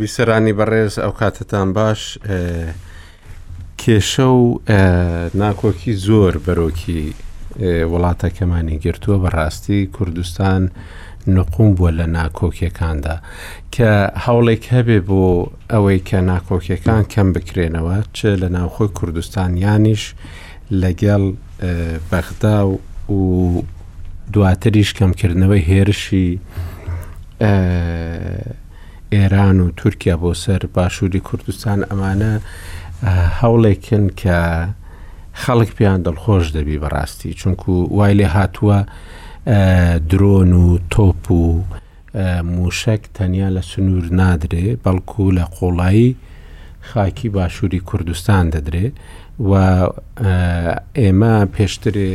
بیسەرانی بەڕێز ئەو کاتتان باش کێشە و ناکۆکی زۆر بەرۆکی وڵاتەکەمانی گرتووە بەڕاستی کوردستان نقوم بووە لە ناکۆکیەکاندا کە هەوڵێک هەبێ بۆ ئەوەی کە ناکۆکیەکان کەم بکرێنەوە چ لە ناوخۆی کوردستان یانیش لەگەڵ بەغدا و دواتریش کەمکردنەوەی هێرشی ئێران و تورکیا بۆ سەر باشووری کوردستان ئەمانە هەوڵێکن کە خەڵک پێیان دڵخۆش دەبی بەڕاستی چونکو وای لێ هاتووە درۆن و تۆپ و مووشەک تەنیا لە سنوور نادرێ، بەڵکوو لە قووڵایی خاکی باشووری کوردستان دەدرێ و ئێمە پێشترێ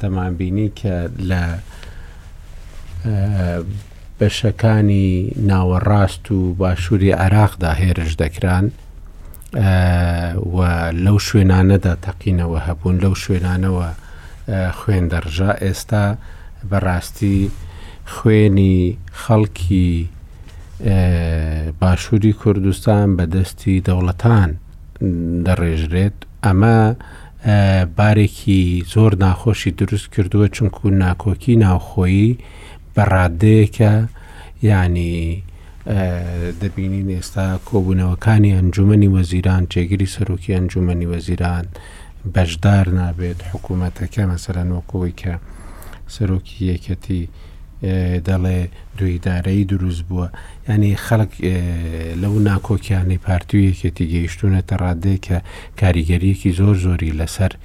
دەمانبینی کە لە بەشەکانی ناوەڕاست و باشووری عێراقدا هێرش دەکران. و لەو شوێنانەدا تەقینەوە هەبوون لەو شوێنانەوە خوێن دەڕژا ئێستا بەڕاستی خوێنی خەڵکی باشووری کوردستان بە دەستی دەوڵەتان دەڕێژرێت ئەمە بارێکی زۆر ناخۆشی دروست کردووە چونکو ناکۆکی ناوخۆیی بە ڕاددەیەکە یانی دەبینین ئێستا کۆبوونەوەکانی ئەنجومی وەزیران جێگری سەرۆکی ئەنجومی وەزیران بەشدار نابێت حکوومەتەکە مەسەرەن وەکەوەی کە سەرۆکی یەکەتی دەڵێ دویدارەی دروست بووە ینی خەڵک لەو ناکۆکیانی پارتی و یەکێتی گەیشتونەتە ڕادێک کە کاریگەریەکی زۆر زۆری لەسەر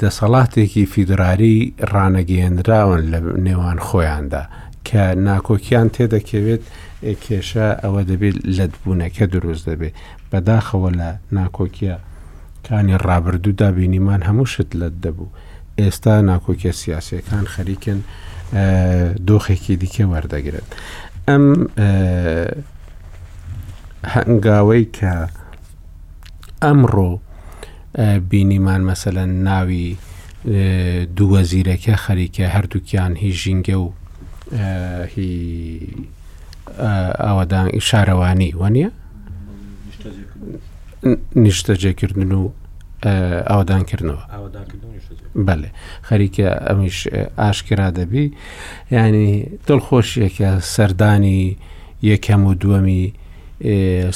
دەسەڵاتێکی فیدرالی ڕانەگەیەنراون لە نێوان خۆیاندا کە ناکۆکیان تێدەکەوێت کێشە ئەوە دەبێت لەتبوونەکە دروست دەبێت بەداخەوە لە ناکۆکیە کانی ڕابردوو دابینیمان هەموو شت لەت دەبوو ئێستا ناکۆکیە سیاسەکان خەریکن دۆخێکی دیکە وەردەگرن ئەم هەنگاوەی کە ئەمڕۆ بینیمان مەسەلەن ناوی دووە زیرەکە خەریکە هەردووکیان هی ژینگە و هی ئەوەدان شارەوانی وەنیە نیشتەجێکردن و ئاوادانکردنەوە بەێ خەریکە ئەمیش ئاشکرا دەبی ینی دڵخۆشیەکە سەردانی یەکەم و دووەمی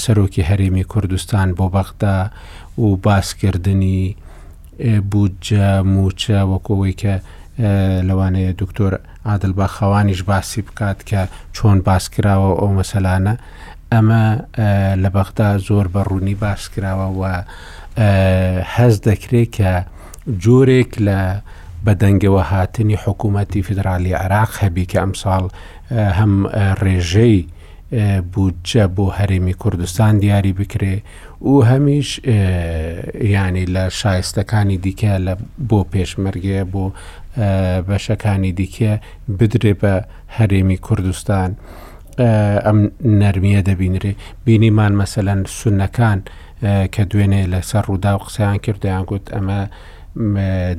سەرۆکی هەرێمی کوردستان بۆ بەغدا و باسکردنی بودجە موچە وەکەوەی کە لەوانەیە دکتۆر عادل باخەوانیش باسی بکات کە چۆن باسکراوە ئەو مەسەلانە ئەمە لە بەغدا زۆر بە ڕوونی باسکراوە و هەز دەکرێت کە جۆرێک لە بەدەنگەوە هاتنی حکوومەتتی فیدراالی عراق هەبی کە ئەمساڵ هەم ڕێژەی بودجە بۆ هەرێمی کوردستان دیاری بکرێ و هەمیش یانی لە شایستەکانی دیکە لە بۆ پێشمەرگێ بۆ بەشەکانی دیکە بدرێ بە هەرێمی کوردستان ئەم نەرمیە دەبینرێ بینیمان مەسەەن سونەکان کە دوێنێ لەسەر ڕوودا و قسەیان کردیان گوت ئەمە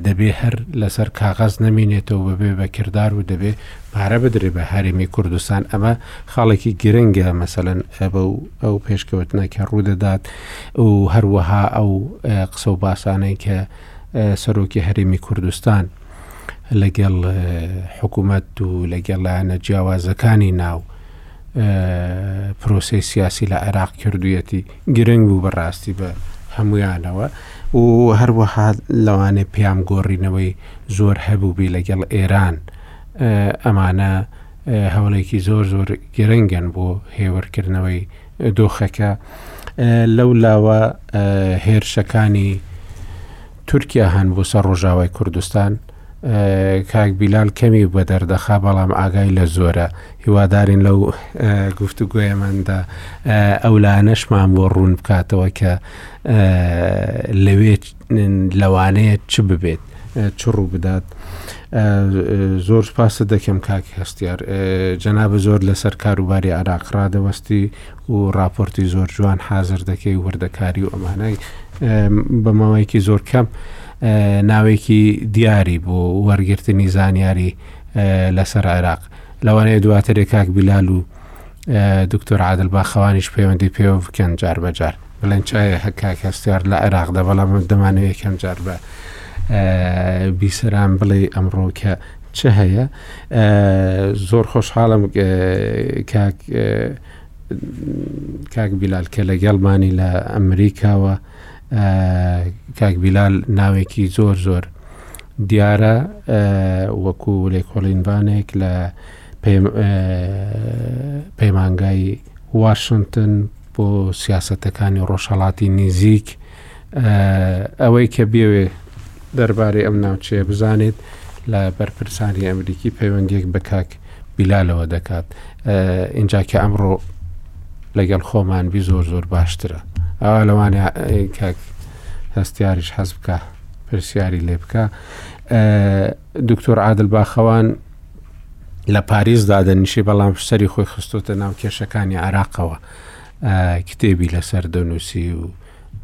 دەبێ هەر لەسەر کاغەز نەمینێتەوە بەبێ بە کردار و دەبێ پارە بدرێ بە هەرێمی کوردستان ئەمە خاڵێکی گرنگە مەسەەن ئەبە و ئەو پێشکەوتنە کە ڕوودەدات و هەروەها ئەو قسە و باسانەی کە سەرۆکی هەرێمی کوردستان لەگەڵ حکوومەت و لەگەڵ لایەنە جیاوازەکانی ناو پرۆسی سیاسی لە عێراق کردویەتی گرنگ بوو بەڕاستی بە هەموویانەوە و هەروەها لەوانێ پێیام گۆڕینەوەی زۆر هەبووبی لەگەڵ ئێران ئەمانە هەوڵێکی زۆر زۆر گرنگن بۆ هێورکردنەوەی دۆخەکە لەو لاوە هێرشەکانی تورکیا هەن بۆ سەر ڕۆژاوای کوردستان کاک بیلال کەمی بە دەردەخا بەڵام ئاگای لە زۆرە هیوادارین لەو گفتوگۆیەماندا ئەولانەشمان بۆ ڕوون بکاتەوە کە لەوێ لەوانەیە چ ببێت چ ڕوو بدات زۆر سپاست دەکەم کاک هەستیار جەنا بە زۆر لەسەر کاروباری عراق ڕادەوەستی و ڕاپۆرتی زۆر جوان حازر دەکەی و وردەکاری و ئەمانای بە ماوەیەکی زۆر کەم ناوێکی دیاری بۆ وەرگرتنی زانیاری لەسەر عێراق لەوانەیە دواترێ کاک بیلال و دکتۆر عادل باخەوانیش پەیوەندی پێوە بکەن جار بەجار بڵێن چایە هەکاک هەستیار لە عێراقدا بەڵام من دەمانەوە یەکەم جار بە بیسەران بڵێ ئەمڕۆکە چ هەیە؟ زۆر خۆشحاڵم کاک بیلال کە لەگەڵمانی لە ئەمریکاوە کاک بیلال ناوێکی زۆر زۆر دیارە وەکو لێکۆڵینبانێک لە پەیمانگای واشنتن بۆ سیاسەتەکانی ڕۆژهڵاتی نزیک ئەوەی کە بیەوێت دەربارەی ئەم ناوچەیە بزانێت لە بەرپرسانی ئەمریکی پەیوەندیەک بە کاک بیلالەوە دەکات ئینجا کە ئەمڕۆ لەگەڵ خۆمان بی زۆر زۆر باشترە ئەوە لەوانە کاک هەستیاریش حەز بکە پرسیاری لێ بکە دکتۆر عادل باخەوان لە پاریس دادەنیشی بەڵام سەری خۆی خستوتە ناو کێشەکانی عراقەوە کتێبی لەسەر دەنووسی و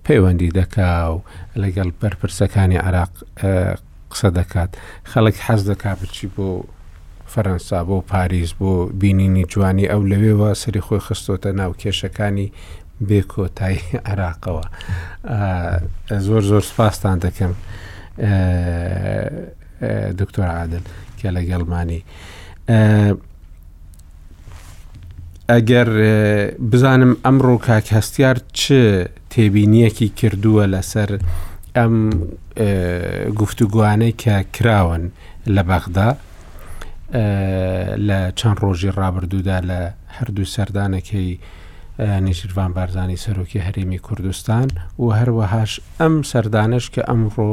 پەیوەندی دەکا و لەگەڵ بەرپرسەکانی عێراق قسە دەکات خەڵک حەز دەکا بچی بۆ فەرەنسا بۆ پاریس بۆ بینینی جوانی ئەو لەوێوە سەری خۆی خستۆتە ناو کێشەکانی بێ کۆتایی عێراقەوە زۆر زۆر سپاستان دەکەم دکتۆر عادل کە لەگەڵمانی ئەگەر بزانم ئەمڕۆ کاک هەستیار چ تێبینیەکی کردووە لەسەر ئەم گفتوگوانەی کە کراون لە بەغدا لە چەند ڕۆژی ڕابردوودا لە هەردوو سەردانەکەی نیشرڤان بارزانانی سەرۆکی هەرێمی کوردستان و هەروەهاش ئەم سەردانش کە ئەمڕۆ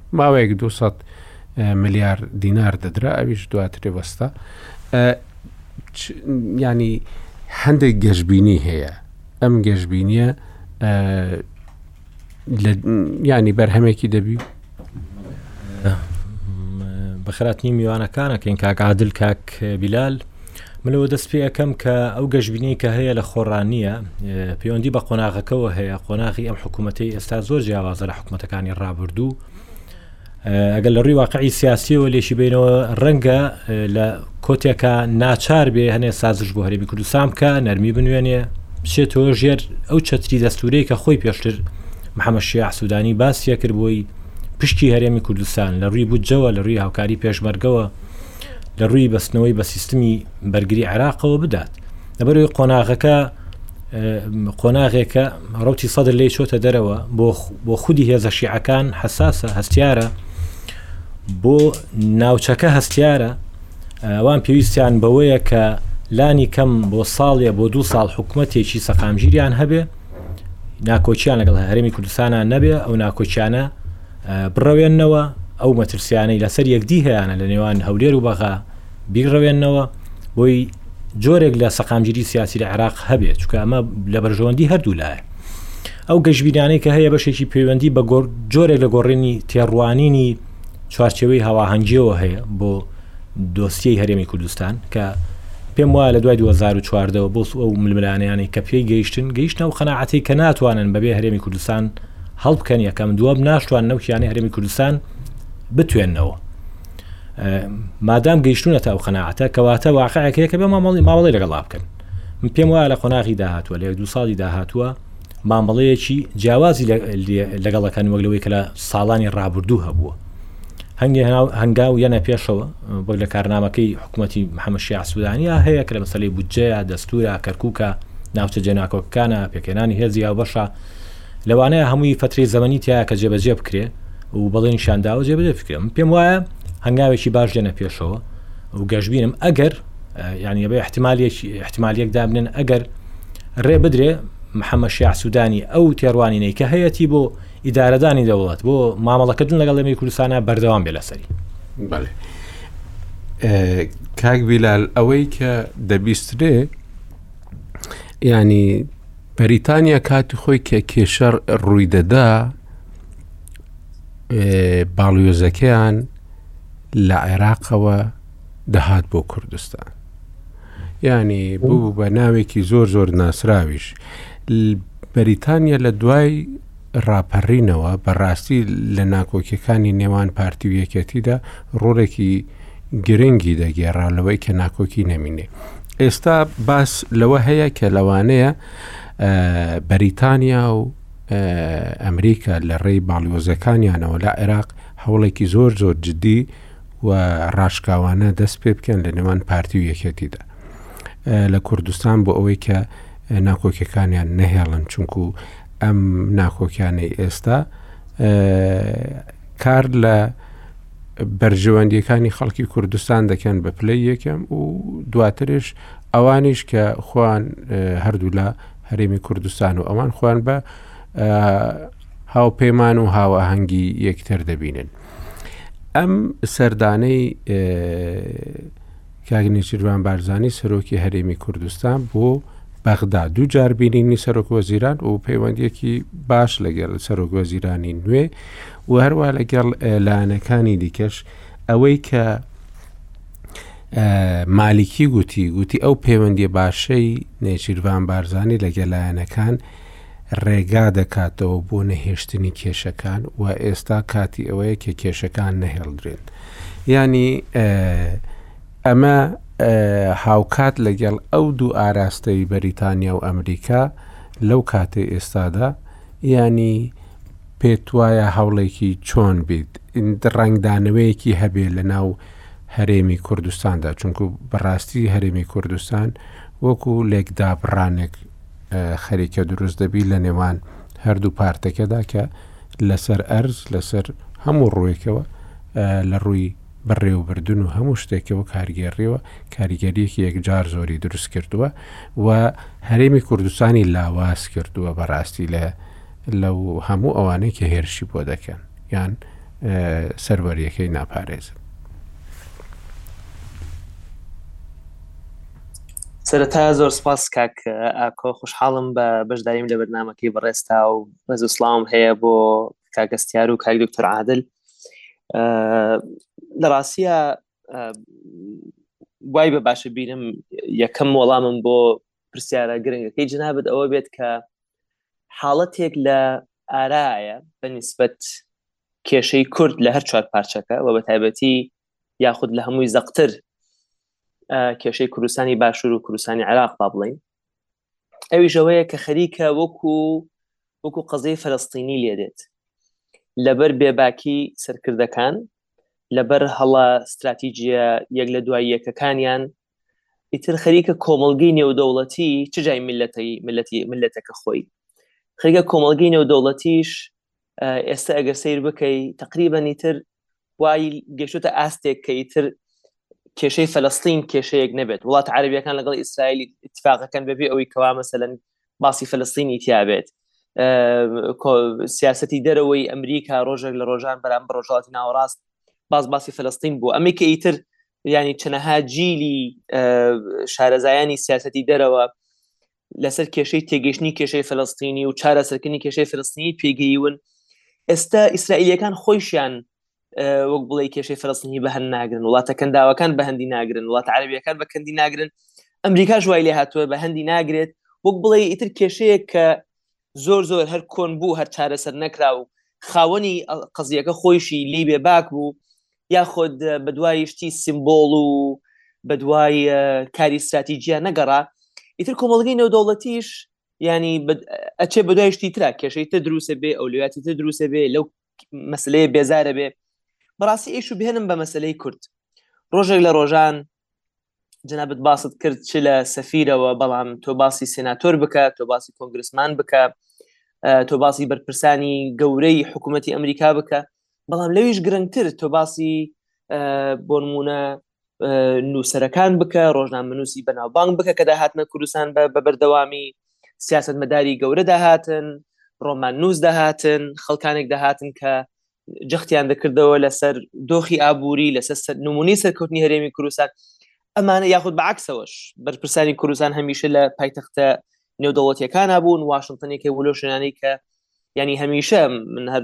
ماوەیەک دو سەد ملیار دینار دەدرا ئەویش دواترێ وەستا ینی هەندێک گەشببینی هەیە ئەم گەشببینیە ینی بەرهەمێکی دەبی بەخراتنی میوانەکانەکەین کاک عادل کاک بیلال من لەوە دەست پێ ئەەکەم کە ئەو گەشببینەی کە هەیە لە خۆڕانیە پەیوەندی بە قۆناغەکەەوە هەیە قۆناغی ئەم حکوومەتەی ئێستا زۆر جیاوازە لە حکوومەتەکانی ڕابردوو ئەگەر لە ڕووی واقعی سیاسیەوە لێشی بینەوە ڕەنگە لە کۆتێکە ناچار بێ هەنێ سازش بۆ هەرێمی کوردستان بکە نەرمی بنوێنێ بچێتەوە ژێر ئەو چەتری دەستورەی کە خۆی پێشتر محەممەشی ئاسوودانی باسیە کرد بۆی پشکی هەرێمی کوردستان لە ڕووی بودجەوە لە ڕووی هاوکاری پێشمەرگەوە لە ڕووی بەستنەوەی بە سیستمی بەرگری عراقەوە بدات لەبەرەوەی قۆناغەکە قۆناغێکە ڕوتی سەدر لی چۆتە دەرەوە بۆ خودی هێزە شیعەکان حساسە هەستیارە بۆ ناوچەکە هەستیارە ئەوان پێویستیان بەوەیە کە لانی کەم بۆ ساڵێ بۆ دوو ساڵ حکوومەتێکی سەقامگیریان هەبێ ناکۆچیان لەگەڵ هەرمی کوردستانە نەبێ ئەو ناکۆچیانە بڕەوێننەوە، ئەو مەترسیانەی لەسەر یەکدی هەیەە لە نێوان هەولێر و بەغا بیڕەوێنەوە بۆی جۆرێک لە سەقامگیری سیاسی لە عێراق هەبێت چکە ئەمە لە بەرژەوەندی هەردوو لایە ئەو گەشتبینانەی کە هەیە بەشێکی پەیوەندی بە جۆرێک لە گۆڕینی تێڕوانینی چوارچەوەی هەواهەنگیەوە هەیە بۆ دۆسیی هەرێمی کوردستان کە پێم وایە لە دوای 2014ەوە بۆ ئەو ململانیانی کە پێی گەیشتن گەیشتە و قەنەعاتی کە ناتوانن بەبێ هەرێمی کوردستان هەڵبکەن یەکەم دووەم ناشتوان نەو کیانەی هەرمی کوردستان بتوێنەوە مادام گەیشتونە تا ئەو قەنەعاتە کەواتە واقعەکەەیە کە بە مامەڵی ماوەڵی لەگەڵا بکەن من پێم وایە لە قۆناغی داهاتوە لە دو ساڵی داهاتوە مامەڵەیەکی جیاوازی لەگەڵەکان وەک لەوەی کە لە ساڵانی ڕابردوو هەبووە هەنگێ هەنگاو یەنە پێشەوە بۆ لە کارنامەکەی حکوومەتی محەممەشی ئاسوودانیا هەیە کە لە مەسلەی بودجەیە دەستورە کەرکووکە ناوچە جێناکۆکەکانە پێکێنانی هێزی هاوبەشە لەوانەیە هەمووی فەترەی زەمەنی تیایە کە جێبەجێ بکرێ و بەڵێنیشیان داوە جێبەجێ بکرێ من پێم وایە هەنگاوێکی باش دێنە پێشەوە و گەشببینم ئەگەر یعنی بە احتمالێکی احتمالیەک دابنن ئەگەر ڕێ بدرێ محەممە شیعسوودانی ئەو تێڕوانینەی کە هەیەی بۆ ئیدارەدانی دەوڵەت بۆ مامەڵەکردن لەگەڵ لەمی کوردستانە بەردەوام بێ لەسەری بەێ کاک بیلال ئەوەی کە دەبیسترێ ینی بەریتانیا کاتی خۆی کە کێشەر ڕووی دەدا باڵیۆزەکەیان لە عێراقەوە دەهات بۆ کوردستان ینی بوو بە ناوێکی زۆر زۆر ناسراویش بەریتانیا لە دوای ڕاپەرینەوە، بەڕاستی لە ناکۆکیەکانی نێوان پارتی و یەکێتیدا ڕۆڵێکی گرنگی دەگێڕا لەوەی کە ناکۆکی نەمینێ. ئێستا باس لەوە هەیە کە لەوانەیە بەریتانیا و ئەمریکا لە ڕێی باڵیۆزەکانیانەوە لە عێراق هەوڵێکی زۆر زۆر جددی و ڕاشکاوانە دەست پێ بکەن لە نێوان پارتی و یەکێتیدا لە کوردستان بۆ ئەوەی کە ناکۆکیەکانیان نەهێڵن چونکو ئەم ناکۆکیانەی ئێستا کار لە بەرژەوەندیەکانی خەڵکی کوردستان دەکەن بە پلەی یەکەم و دواترش ئەوانیش کە خۆیان هەردوو لە هەرێمی کوردستان و ئەوان خۆیان بە هاوپەیمان و هاوەهەنگی یەکتر دەبینن ئەم سەردانەی کاک نێچیرڤان بارزانی سەرۆکی هەرێمی کوردستان بۆ بەغدا دوو جار بینینی سەرۆک وەزیران و پەیوەندیەکی باش لەگەڵ سەرۆک وەزیرانی نوێ و هەروە لەگەڵ لایەنەکانی دیکەش ئەوەی کە مالیکی گوتی گوتی ئەو پەیوەندی باشەی نێچیرڤان بارزانانی لەگەلایەنەکان ڕێگا دەکاتەوە بۆ نەهێشتنی کێشەکان و ئێستا کاتی ئەوەیە کە کێشەکان نەهێڵدرێن یانی ئەمە هاوکات لەگەڵ ئەو دوو ئاراستەی بەریتانیا و ئەمریکا لەو کاتی ئێستادا ینی پێت وایە هەوڵێکی چۆن بیت ڕنگدانەوەیەکی هەبێ لە ناو هەرێمی کوردستاندا چونکو بەڕاستی هەرێمی کوردستان وەکو لێکدابڕانێک خەریکە دروست دەبی لە نێوان هەردوو پارتەکەدا کە لەسەر ئەرز لەسەر هەموو ڕوویەکەوە لە ڕووی بەڕێوبردن و هەموو شتێکەوە کارگێڕیەوە کاریگەریەکی یەکجار زۆری دروست کردووە و هەرێمی کوردستانی لاواز کردووە بەڕاستی لە لەو هەموو ئەوانەی کە هێرشی بۆ دەکەن یان سەروەریەکەی ناپارێزن. سەرەتا زۆر سپاس کاک ئاکۆ خوشحاڵم بە بەشداریم لە بەرنمەکەی بەڕێستا و ڕێز و سلااوم هەیە بۆ کاگەستیار و کاک دکتۆر عادل لە ڕاستە وای بە باشە بینم یەکەم وەڵامم بۆ پرسیارە گرنگەکەی جنابەت ئەوە بێت کە حاڵەتێک لە ئارایە بە نسبەت کێشەی کورد لە هەر چوار پارچەکە و بە تایبەتی یاخود لە هەمووی زەقتر کێشەی کوردستانی باشوور و کوردستانی عراق با بڵین ئەوی ژەوەیە کە خەریکە وەکو وەکو قەزەی فەرستینی لێدێت لەبەر بێباکی سەرکردەکان لەبەر هەڵە استراتیجیە یەک لە دوای یەکەکانیان ئیتر خەریکە کۆمەلگەی نێودەوڵەتی چ جای میلەتی ملەتی ملەتەکە خۆی خەریکە کۆمەلگەی نێودەوڵەتیش ئێستا ئەگە سیر بکەی تقریبانی تر وای گەشتە ئاستێک کەی تر کێشەی فلستین کێشەیەک نەبێت وڵات عربیەکان لەگەڵ ئیسرائیل اتفاقەکەن بەبێ ئەوی کەوا مەسەن باسی فلستینی تیاابێت سیاستی دەرەوەی ئەمریکا ڕۆژێک لە ڕۆژان بەرام بە ڕۆژاتی ناوەڕاست باز باسی فلستین بوو ئەمە کە ئیتر ینی چەنەها جیلی شارەزایانی سیاستی دەرەوە لەسەر کێشەی تێگەشتنی کێشەی فلستینی و چارەسەرکردنی کێشەی فلستینی پێگەیون ئێستا ئیسرائیلەکان خۆیشیان وەک بڵێ کێشەی فلستنی بەهند ناگرن وڵاتە کەنداوەکان بەهندی ناگرن وڵات عربیەکان بە کەندی ناگرن ئەمریکا ژوای لێ هاتووە بە هەندی ناگرێت وەک بڵێ ئیتر کێشەیە کە زۆر زۆر هەر کۆن بوو هەر چارەسەر نەکرا و خاوەنی قزیەکە خۆیشی لی بێ باک بوو یاخود بە دوای شتی سیمبۆڵ و بە دوای کاری استراتیجیە نەگەڕا ئیتر کۆمەڵگەی نێودەوڵەتیش ینی ئەچێ بە دوای شتی ترا کێشەی تە دروسە بێ ئەو لویاتی تە دروسە بێ لەو مەسلەیە بێزارە بێ بەڕاستی ئیش و بهێنم بە مەسلەی کورد ڕۆژێک لە ڕۆژان جنابت باست کرد چ لە سەفیرەوە بەڵام تۆ باسی سناتۆر بکە تۆ باسی کۆنگرسمان بکە تۆ باسی بەرپرسانی گەورەی حکوومەتتی ئەمریکا بکە بەڵام لەویش گرنگتر تۆ باسی بۆ نمونە نووسەرەکان بکە ڕۆژنامە نووسی بەناوبانگ بکە کە داهاتنە کوردستان بە بە بەردەوامی سیاست مەداری گەورە داهاتن ڕۆمان نووس داهاتن خەڵکانێک داهاتن کە جەختیان دەکردەوە لەسەر دۆخی ئابووری لەسەر نمونی سەرکەوتنی هەرێمی کوردستان ئەمانە یاخود بەعکسەوەش بەرپرسانی کوردستان هەمیشە لە پایتەختە نێودەوڵەتەکان بوون واشنگتنێکی ولۆ شوێنانی کە ینی هەمیشە من هەر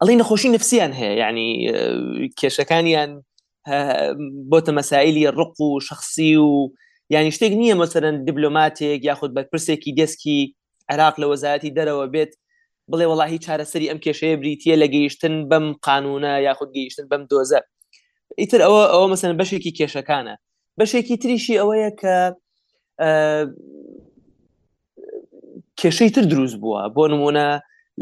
ئەڵی نەخۆشی نفسیان هەیە یعنی کێشەکانیان بۆتە مەسایلی ڕق و شخصی و یعنی شتێک نییە مەسەرەن دیبلۆماتێک یاخود بەرپرسێکی دەستکی عێراق لە وەزارەتی دەرەوە بێت بڵێ وڵی چارەسەری ئەم کێشەیە بریتە لە گەیشتن بەم قانونە یاخود گەیشتن بەم دۆزە ئیتر ئەوە ئەوە مەسەن بەشێکی کێشەکانە بەشێکی تریشی ئەوەیە کە کێشەی تر دروست بووە بۆ نمونە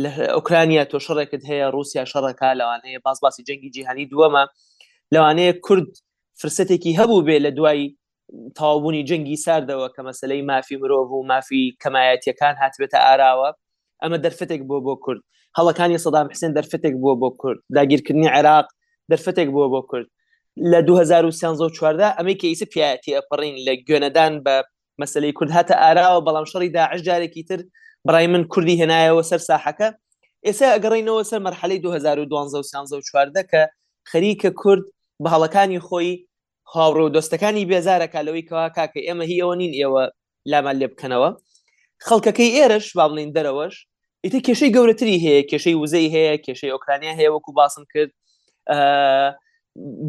لە ئۆکرانیا تۆ شەڕێکت هەیە رووسیا شەڕەکە لەوانەیە باز باسی جەنگی جیهانی دووەمە لەوانەیە کورد فرسەتێکی هەبوو بێ لە دوای تاوبوونی جەنگی ساردەوە کە مەسلەی مافی مرۆڤ و مافی کەمایەتیەکان هاتبێتە ئاراوە ئەمە دەرفەتێک بۆ بۆ کورد هەڵەکانی سەدام حسێن دەرفەتێک بووە بۆ کورد داگیرکردنی عێراق دەرفەتێک بووە بۆ کورد لە 2014 ئەمەی کە ئیسە پیاەتی ئەپەڕین لە گوێنەدان بە مەسلەی کورد هاتە ئاراوە بەڵام شەڕی داعش جارێکی تر بڕای من کوردی هێنایەوە سەر ساحەکە ئێستا ئەگەڕینەوە سەر مەرحەلەی 2012 کە خەریکە کورد بە هەڵەکانی خۆی هاوڕێ و دۆستەکانی بێزارەکە لەوەی کەوا کاکە ئێمە هی ئەوە نین ئێوە لامان لێ بکەنەوە خەڵکەکەی ئێرش با بڵین دەرەوەش ئیتە کێشەی گەورەتری هەیە کێشەی وزەی هەیە کێشەی ئۆکرانیا هەیە وەکو باسم کرد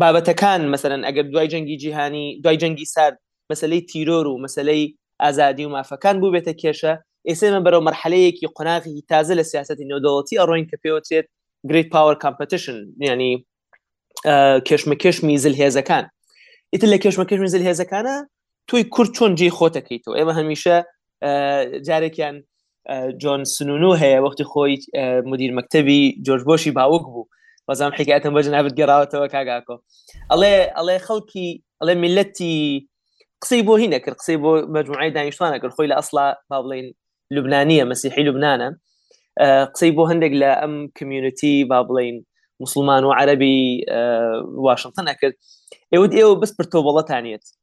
بابەتەکان مەسەرەن ئەگەر دوای جەنگی جیهانی دوای جەنگی سارد مەسلەی تیرۆر و مەسلەی ئازادی و مافەکان بووبێتە کێشە ئێسێمە بەرەو مەرحەلەیەکی قۆناغی تازە لە سیاستی نێودەوڵەتی ئەڕۆین کە پێوترێت گریت پاوەر کامپەتشن ینی کێشمەکێش میزل هێزەکان ئیتر لە کێشمەکەش میزل هێزەکانە تۆی کورد چۆن جێ خۆتەکەیتەوە ئێمە هەمیشە جارێکیان جۆن سنونو هەیە وەختی خۆی مدیر مەکتتەبی جۆرج بۆشی باوک بوو بەزام حکایەتم بە جنابەت گەڕاوەتەوە کاگاکۆ ئەڵێ ئەڵێ خەڵکی ئەڵێ میلەتی قسەی بۆ هی نەکرد قسەی بۆ مەجموعی دانیشتوانە کرد خۆی لە ئەسڵا با بڵین لوبنانیە مەسیحی لوبناە قسەی بۆ هەندێک لە ئەم کمیونەتی با بڵین مسلمان و عەربی واشنگتن ئەکرد ئێوت ئێوە بەس پرتۆبڵەتانیت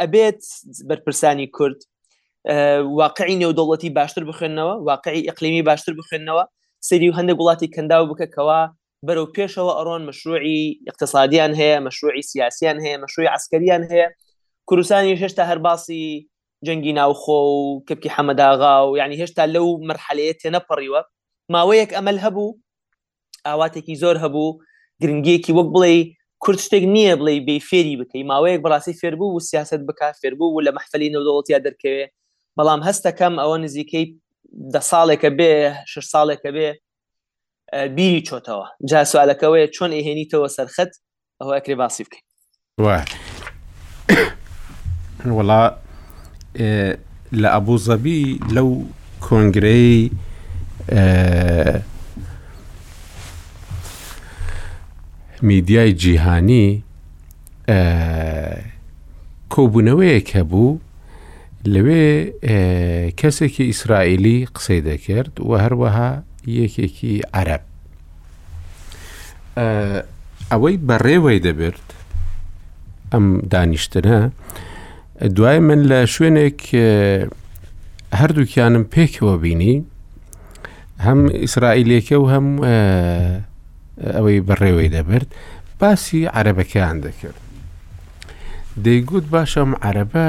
ئەبێت بەرپرسانی کورد واقعی نێودەوڵەتی باشتر بخوێنەوە واقعی ئەقلیمی باشتر بخوێنەوە سری و هەندێک وڵاتی کەنداو بکەکەوە بەرەو پێشەوە ئەڕۆن مەشروعی اقتصادیان هەیە مەشروعی سیاسیان هەیە مەشروعی عسکەریان هەیە کوردستانی هێشتا هەر باسی جەنگی ناوخۆ و کەپکی حەمەداغا و یعنی هێشتا لەو مرحلەیە تێنەپەڕیوە ماوەیەک ئەمەل هەبوو ئاواتێکی زۆر هەبوو گرنگیەکی وەک بڵێ کورد شتێک نییە بڵێ بێ فێری بکەی ماوەیەک بەڕاستی فێربوو و سیاست بک فێربوو و لە محفلی نەودەوڵتیا دەرکەوێ بەڵام هەستەکەم ئەوە نزیکەی دە ساڵێکە بێ ش ساڵێکە بێ بیری چۆتەوە جا سوالەکەوەیە چۆن ئەهێنیتەوە سەرخەت ئەوە ئەکرێ باسی بکەین وڵا لە ئەبوو زەبی لەو کۆنگرەی میدیای جیهانی کۆبوونەوەیەک هەبوو لەوێ کەسێکی ئیسرائیلی قسەی دەکرد و هەروەها یەکێکی عرب ئەوەی بەڕێوەی دەبرد ئەم دانیشتنە دوای من لە شوێنێک هەردووکیانم پێکەوە بینی هەم ئیسرائیلێکە و هەم ئەوەی بەڕێوەی دەبرد باسی عەرەبەکەیان دەکرد دەیگوت باشەم عەرەبە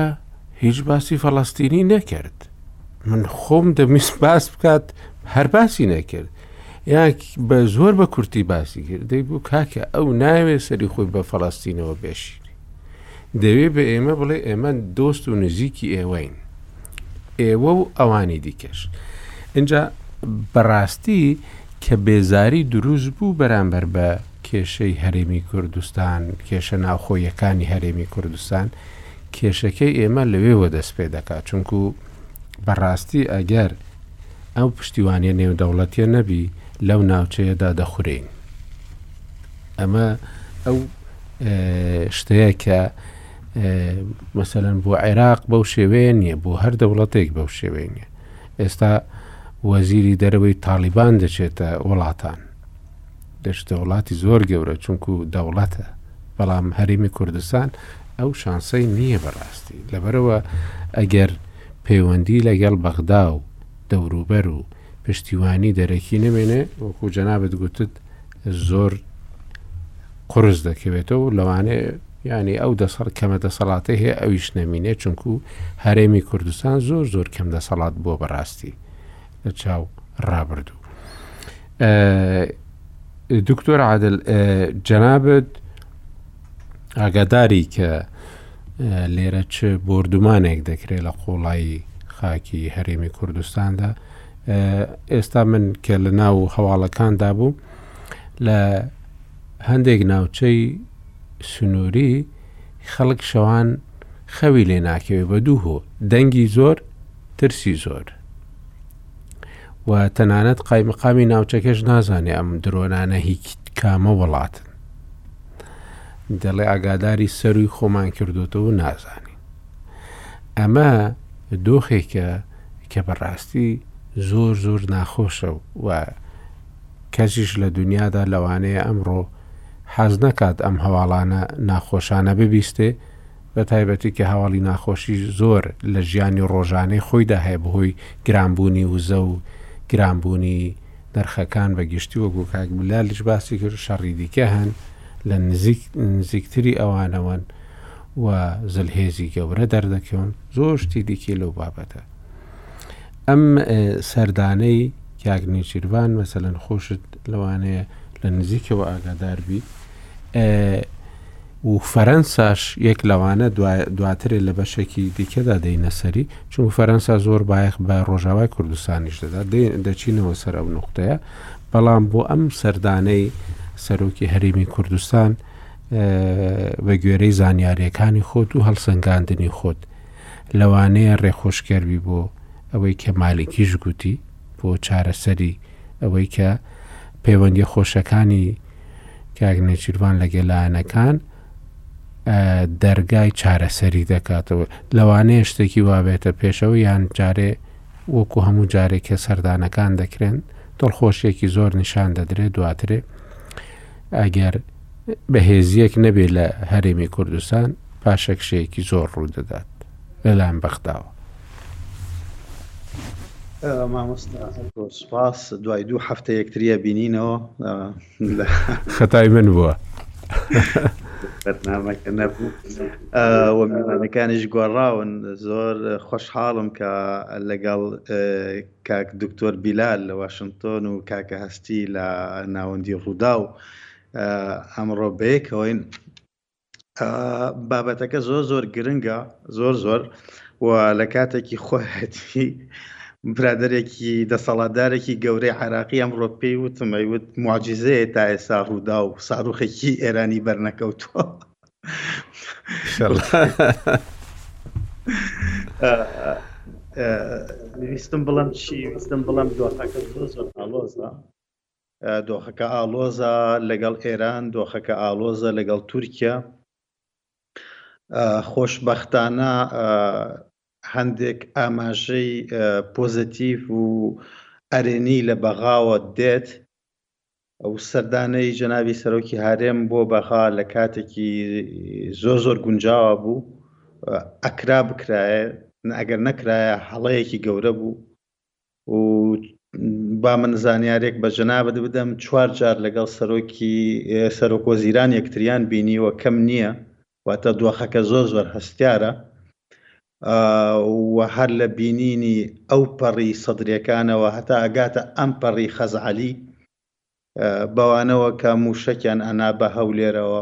هیچ باسی فەڵستینی نەکرد من خۆم دەمیست باس بکات هەر باسی نەکرد یاک بە زۆر بە کورتی باسی کرد دەی بوو کاکە ئەو ناوێ سەری خۆی بە فەڵاستینەوە بێشیری دەوێ بە ئێمە بڵێ ئێمە دۆست و نزیکی ئێوەین ئێوە و ئەوانی دیکەش اینجا بەڕاستی کە بێزاری دروست بوو بەرامبەر بە کێشەی هەرێمی کوردستان کێشە ناوخۆیەکانی هەرێمی کوردستان کێشەکەی ئێمە لەوێوە دەست پێ دەکات چونکو بەڕاستی ئەگەر ئەو پشتیوانیە نێودەوڵەتیە نەبی لەو ناوچەیەدا دەخورێین ئەمە ئەو شتەیە کە مەسەەن بۆ عێراق بەو شێوەیە نییە بۆ هەر دەوڵەتێک بەو شێوەیە نیە ئێستا وەزیری دەرەوەی تاالبان دەچێتە وڵاتان دەشتە وڵاتی زۆر گەورە چونکو دەوڵەتە بەڵام هەرێمی کوردستان ئەو شانسەی نییە بەڕاستی لەبەرەوە ئەگەر پەیوەندی لەگەڵ بەغدا و دەوروبەر و پشتیوانی دەرەکی نەمێنێ وەکو جەنابت گوتت زۆر قرس دەکەوێتەوە و لەوانێ ینی ئەو دەسەڵ کەمە دەسەڵاتی هەیە ئەویش نەمینێ چونکو هەرێمی کوردستان زۆر زۆر کەم دەسەڵات بووە بەڕاستی لە چاو ڕابردوو. دکتۆر عادل جەنابەت ئاگاداری کە لێرە چ بۆردومانێک دەکرێت لە قوڵایی خاکی هەرێمی کوردستاندا ئێستا من کە لە ناو هەواڵەکاندا بوو لە هەندێک ناوچەی سنووری خەڵک شەوان خەوی لێ ناکەوێت بە دوو هۆ دەنگی زۆر ترسی زۆر و تەنانەت قایمقامی ناوچەکەش نازانێ ئەم درۆنانە هیچ کامە وڵاتن دەڵێ ئاگاداری سەرووی خۆمان کردوتەوە و نازانین ئەمە دۆخێکە کە بەڕاستی زۆر زۆر ناخۆشە و کەسیش لە دنیادا لەوانەیە ئەمڕۆ حەز نەکات ئەم هەواڵانە ناخۆشانە ببیستێ بە تایبەتی کە هەواڵی ناخۆشی زۆر لە ژیانی ڕۆژانەی خۆیدا هەیە بەهۆی گرانبوونی وزە و گرانبوونی نرخەکان بە گشتی وەکو کاک بلالیش باسی کرد شەڕی دیکە هەن لە نزیک نزیکتری ئەوانەوەن و زلهێزی گەورە دەردەکەون زۆر شتی دیکەی لەو بابەتە ئەم سەردانەی کاک نیچیروان مەسەەن خۆشت لەوانەیە لە نزیکەوە ئاگادار بیت و فەرەنساش یەک لەوانە دواترێ لە بەشێکی دیکەدا دەینە سەری چون فەرەنسا زۆر بایەخ بە ڕۆژاوای کوردستانیش دەدا دەچینەوە سەر ئەو نقطەیە بەڵام بۆ ئەم سەردانەی سەرۆکی هەرێمی کوردستان بە گوێرەی زانیاریەکانی خۆت و هەڵسەنگاندنی خۆت لەوانەیە ڕێخۆشکەروی بۆ ئەوەی کە مالکیش گوتی بۆ چارەسەری ئەوەی کە پەیوەندی خۆشەکانی کاک نێچیرڤان لە گەلانەکان دەرگای چارەسەری دەکاتەوە لەوانەیە شتێکی وابێتە پێشەوە یان جارێ وەکو هەموو جارێک کە سەردانەکان دەکرێن دڵخۆشیێکی زۆر نیشان دەدرێت دواترێ ئەگەر بەهێزیەک نەبێت لە هەرێمی کوردستان پاشەکشەیەکی زۆر ڕوو دەدات لەلایەن بەغداوە مامۆستا زۆر سوپاس دوای دوو هەفتە یەکتریە بینینەوە لە خەتای من بووە بەرنامەکە نەبوو وەمانەکانیش گۆڕاون زۆر خۆشحاڵم کە لەگەڵ کاک دکتۆر بیلال لە واشنگتۆن و کاکە هەستی لە ناوەندی ڕوودا و ئەمڕۆ بەیەکەوەین بابەتەکە زۆر زۆر گرنگە زۆر زۆر و لە کاتێکی خۆهەتی برادێکی دەسەڵاتدارێکی گەورەی عراقی ئەم ڕۆپی وتمەی وت معجززەیە تا ئێستا ڕوودا و ساروخێکی ئێرانی بەرنەکەوتووە ویستم بڵم چی ویستم بڵم دۆخەکە زۆر زۆر ئالۆزە دۆخەکە ئاڵۆزە لەگەڵ ئێران، دۆخەکە ئاڵۆزە لەگەڵ تورکیا. خۆشبەختانە هەندێک ئاماژەی پۆزەتیڤ و ئەرێنی لە بەغاوە دێت. ئەو سەردانەی جەنابی سەرۆکی هەرێم بۆ بەغا لە کاتێکی زۆر زۆر گونجاوە بوو. ئەکرا بکرایە، ئەگەر نەکرایە هەڵەیەکی گەورە بوو. و با من زانیارێک بە جەنابت بدەم چوار جار لەگەڵ سەرۆکی سەرۆک وەزیران یەکتریان بینیوە کەم نییە واتە دۆخەکە زۆر زۆر هەستیارە و هەر لە بینینی ئەو پەڕی سەدرەکانەوە هەتا ئەگاتە ئەم پەڕی خەزعەلی بەوانەوە کە موشەکیان ئەنا بە هەولێرەوە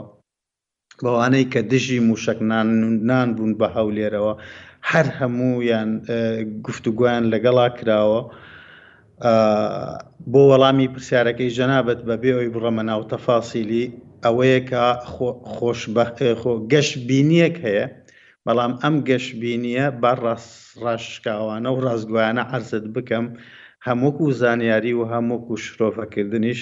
بەوانەی کە دژی مووشەک نان بوون بە هەولێرەوە هەر هەموویان گفتوگویان لەگەڵا کراوە بۆ وەڵامی پرسیارەکەی جەنابەت بە بێ ئەوی بڕەمە ناو تەفاسیلی ئەوەیە کە خۆش بەخۆ گەشت بینیەک هەیە بەڵام ئەم گەشت بینیە با ڕاست ڕاشکاوانە و ڕاستگویانە عرزت بکەم هەمووک و زانیاری و هەمووک و شرۆڤەکردنیش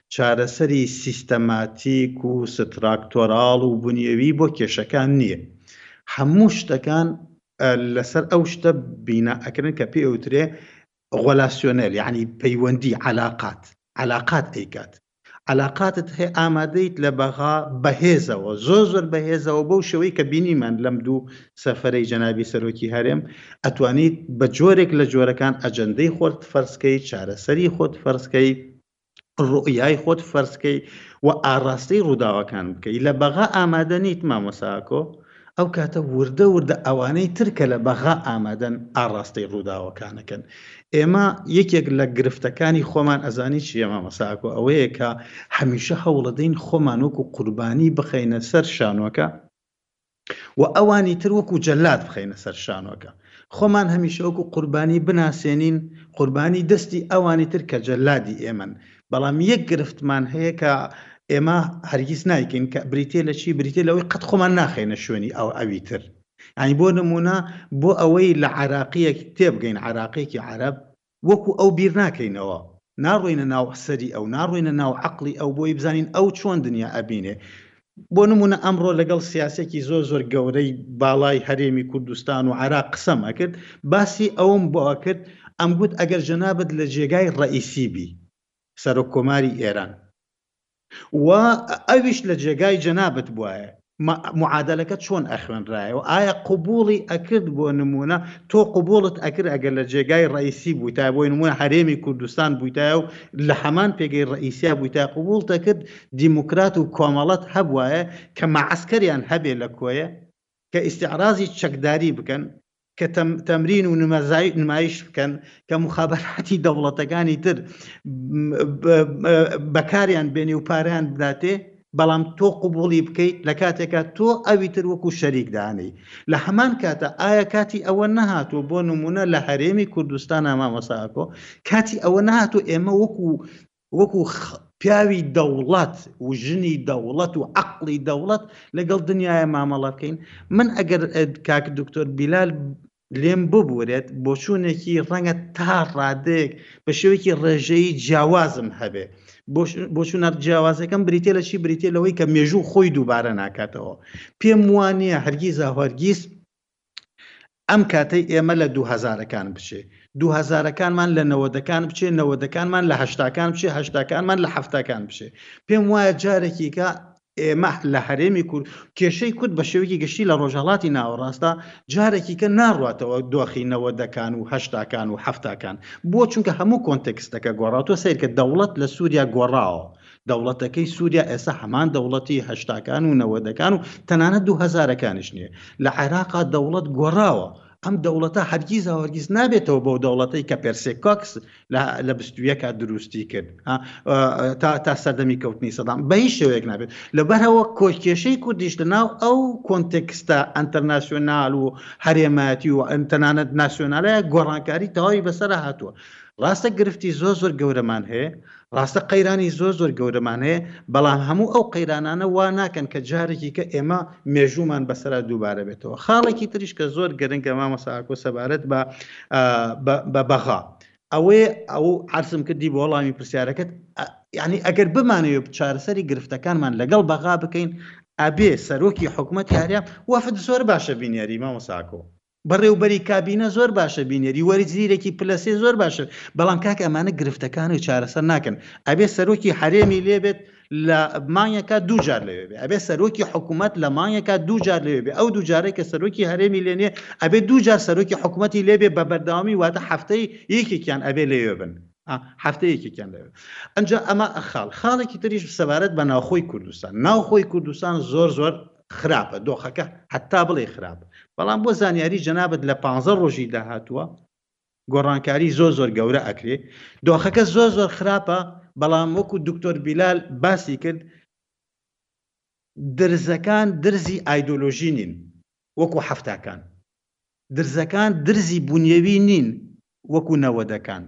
چارەسەری سیستەماتیک و ستراکتۆراڵ و بونیەوی بۆ کێشەکان نیە هەموو شتەکان لەسەر ئەو شتە بینا ئەکرن کە پێ ئەوترێ غۆلاسیۆنێل یعنی پەیوەندی علاقات علاقات ئەیکات علاقاتت هەیە ئامادەیت لە بەغا بەهێزەوە زۆر زۆر بەهێزەوە بەو شێوەی کە بینیمان لەم دوو سەفرەی جەنابی سەرۆکی هەرێم ئەتوانیت بە جۆرێک لە جۆرەکان ئەجەندەی خۆت فەرزکەی چارەسەری خۆت فەرزکەی ڕوئیای خۆت فەرزکەی و ئاڕاستەی ڕووداوەکان بکەی لە بەغا ئامادە نیت مامۆساکۆ ئەو کاتە وردە وردە ئەوانەی ترکە لە بەغا ئامادەن ئاڕاستەی ڕووداوەکانەکەن ئێمە یەکێک لە گرفتەکانی خۆمان ئەزانی چیە مامۆساکۆ ئەوەیە کە هەمیشە هەوڵەدەین خۆمان وەکو قوربانی بخەینە سەر شانۆکە و ئەوانی تر وەکو جەلاد بخەینە سەر شانۆکە، خۆمان هەمیشە وەکو قوربانی بناسێنین، قوربانی دەستی ئەوانی تر کە جەلادی ئێمەن، بەڵام یەک گرفتمان هەیە کە ئێمە هەرگیز نایکەین کە بریتیە لە چی؟ بریتیە لەوەی قەت خۆمان ناخەینە شوێنی ئەو ئەوی تر، یانی بۆ نمونە بۆ ئەوەی لە عەراقیەک تێبگەین، عەراقیەکی عەرەب، وەکو ئەو بیر ناکەینەوە، ناڕۆینە ناو سەری ئەو، ناڕۆینە ناو عەقڵی ئەو بۆی بزانین ئەو چۆن دنیا ئەبینێ. بۆ نموونە ئەمڕۆ لەگەڵ سیاسیەکی زۆر زۆر گەورەی باڵای هەرێمی کوردستان و عێراق قسەم ئەکرد، باسی ئەوەم بۆ ئەکرد، ئەمگوت ئەگەر جەنابت لە جێگای ڕەئیسی بی، سەرۆک کۆماری ئێران، و ئەویش لە جێگای جەنابت بوایە معادەلەکە چۆن ئەخوێنرایەوە ئایا قوبوڵی ئەکرد بۆ نمونە تۆ قوبوڵت ئەکرد ئەگەر لە جێگای ڕئیسی بوویتای بۆی نمونە هەرێمی کوردستان بوویتای و لە هەمان پێگەی ڕئیسیا بوویتای قوبوڵتە کرد دیموکرات و کۆمەڵەت هەبوایە کە مەعسکەریان هەبێ لە کۆیە کە ئیستعراضی چەکداری بکەن، کە تەمرین و نمایش بکەن، کە موخابەراتی دەوڵەتەکانی تر بەکاریان بێنێ و پارەیان بداتێ، بەڵام تۆ قبوڵی بکەیت لە کاتێکا تۆ ئەوی تر وەکو شەریک دانێی. لە هەمان کاتا ئایا کاتی ئەوە نەهاتووە بۆ نموونە لە هەرێمی کوردستانا مامۆستا ئاکۆ کاتی ئەوە نەهاتووە ئێمە وەکو وەکو پیاوی دەوڵەت و ژنی دەوڵەت و عەقڵی دەوڵەت لەگەڵ دنیاە مامەڵە بکەین من ئەگەر کاک دکتۆر بیلال لێم ببورێت بۆچوونێکی ڕەنگە تا ڕادێک بە شێوەیەکی ڕێژەی جیاوازم هەبێ بۆچوونە جیاوازەکەم بریتە لە چی بریتە لەوەی کە مێژوو خۆی دووبارە ناکاتەوە پێم وانە هەرگیز هەرگیز ئەم کاتەی ئێمە لە دووهەزارەکان بچێ، دووهەزارەکانمان لە نەوەدەکان بچێ، نەوەدەکانمان لە هەشتاکان بچێ، هەشتاکانمان لە حەفتاکان بچێ. پێم وایە جارێکیکە ئێمە لە هەرێمی کورد، کێشەی کورد بە شێوەیەکی گشتی لە ڕۆژهەڵاتی ناوەڕاستدا جارێکیکە ناڕواتەوە دۆخی نەوەدەکان و هەشتاکان و حەفتاکان. بۆ؟ چونکە هەموو کۆنتێکستەکە گۆڕاوە. تۆ سەیرکە دەوڵەت لە سووریا گۆڕاوە. دەوڵەتەکەی سوریا ئێستا هەمان دەوڵەتی هەشتاکان و نەوەدەکان و تەنانەت دوو هەزارەکانیش نییە لە عێراقا دەوڵەت گۆڕاوە ئەم دەوڵەتە هەرگیز هەرگیز نابێتەوە بەو دەوڵەتەی کە پرسێک کاکس لە بستویەکە دروستی کرد تا تا سەردەمی کەوتنی سەدام بە هیچ شێوەیەک نابێت لەبەرەوە کۆکێشەی کوردیش لە ناو ئەو کۆنتێکستە ئەتەرناسیۆنال و هەرێمایەتی و ئەتەنانەت ناسیۆنالە گۆڕانکاری تەواوی بەسەر هاتووە ڕاستە گرفتی زۆر زۆر گەورەمان هەیە ڕاستە قەیرانی زۆر زۆر گەورەمان هەیە، بەڵام هەموو ئەو قەیرانانە وا ناکەن کە جارێکی کە ئێمە مێژوومان بەسەرا دووبارە بێتەوە. خاڵێکی تریش کە زۆر گرنگە مامۆستا ئاکۆ سەبارەت بە بە بەغا ئەوەیە ئەو عەرزم کردی بۆ وەڵامی پرسیارەکەت یعنی ئەگەر بمانەوێت چارەسەری گرفتەکانمان لەگەڵ بەغا بکەین ئەبێ سەرۆکی حکومەت یاریان وەفد زۆر باشە بینیاری مامۆساکۆ بەڕێوبەری کابینە زۆر باشە بینێری وەرزیرەکی پلە سێ زۆر باشە بەڵام کاکە ئەمانە گرفتەکانی چارەسەر ناکەن ئەبێ سەرۆکی حەرێمی لێبێت لە مانگێکا دوو جار لەوێ بێ ئەبێ سەرۆکی حکوومەت لە مانگێکا دوو جار لەوێ بێ ئەو دوو جارێک کە سەرۆکی هەرێمی لێنێ ئەبێ دوو جار سەرۆکی حکوومەتی لێبێ بە بەردەوامی واتە هەفتەی یەکێکیان ئەبێ لەوێ بن هەفتە یەکێکیان لەوێ ئەنجا ئەمە خاڵ خاڵێکی تریش سەبارەت بە ناوخۆی کوردستان ناوخۆی کوردستان زۆر زۆر خراپە دۆخەکە هەتا بڵێی خراپە بەڵام بۆ زانیاری جەنابت لە پانزە ڕۆژی داهاتووە گۆڕانکاری زۆر زۆر گەورە ئەکرێ دۆخەکە زۆر زۆر خراپە بەڵام وەکو دکتۆر بیلال باسی کرد درزەکان درزی ئایدۆلۆژی نین وەکو حەفتاکان درزەکان درزی بونیەوی نین وەکو نەوەدەکان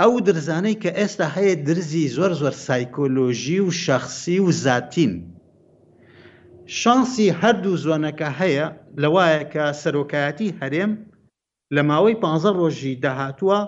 ئەو درزانەی کە ئێستا هەیە درزی زۆر زۆر سایکۆلۆژی و شەخسی و زاتین. شانسی هەردوو زۆنەکە هەیە لەوایە کە سەرۆکایەتی هەرێم لە ماوەی پانزە ڕۆژی داهاتووە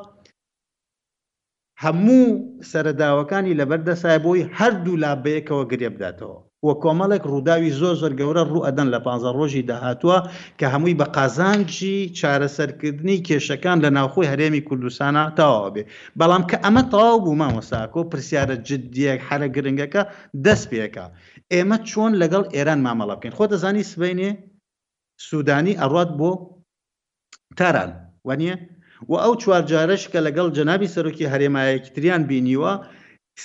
هەموو سەرەداوەکانی لەبەردەستایە بۆی هەردوو لا بەیەکەوە گرێبداتەوە. و کۆمەڵێک ڕووداوی زۆر زۆر گەورە ڕوو ئەدەن لە پانزە ڕۆژی داهاتووە کە هەمووی بە قازانجی چارەسەرکردنی کێشەکان لە ناوخۆی هەرێمی کوردستانا تەواو ئەبێ بەڵام کە ئەمە تەواو بوو مامۆستا ئاکۆ پرسیارە جدیەک حەرە گرنگەکە دەست پێکا ئێمە چۆن لەگەڵ ئێران مامەڵە بکەین خۆت دەزانی سبەینێ سودانی ئەڕوات بۆ تاران وانیە؟ وە ئەو چوار جارەش کە لەگەڵ جەنابی سەرۆکی هەرێما یەکتریان بینیوە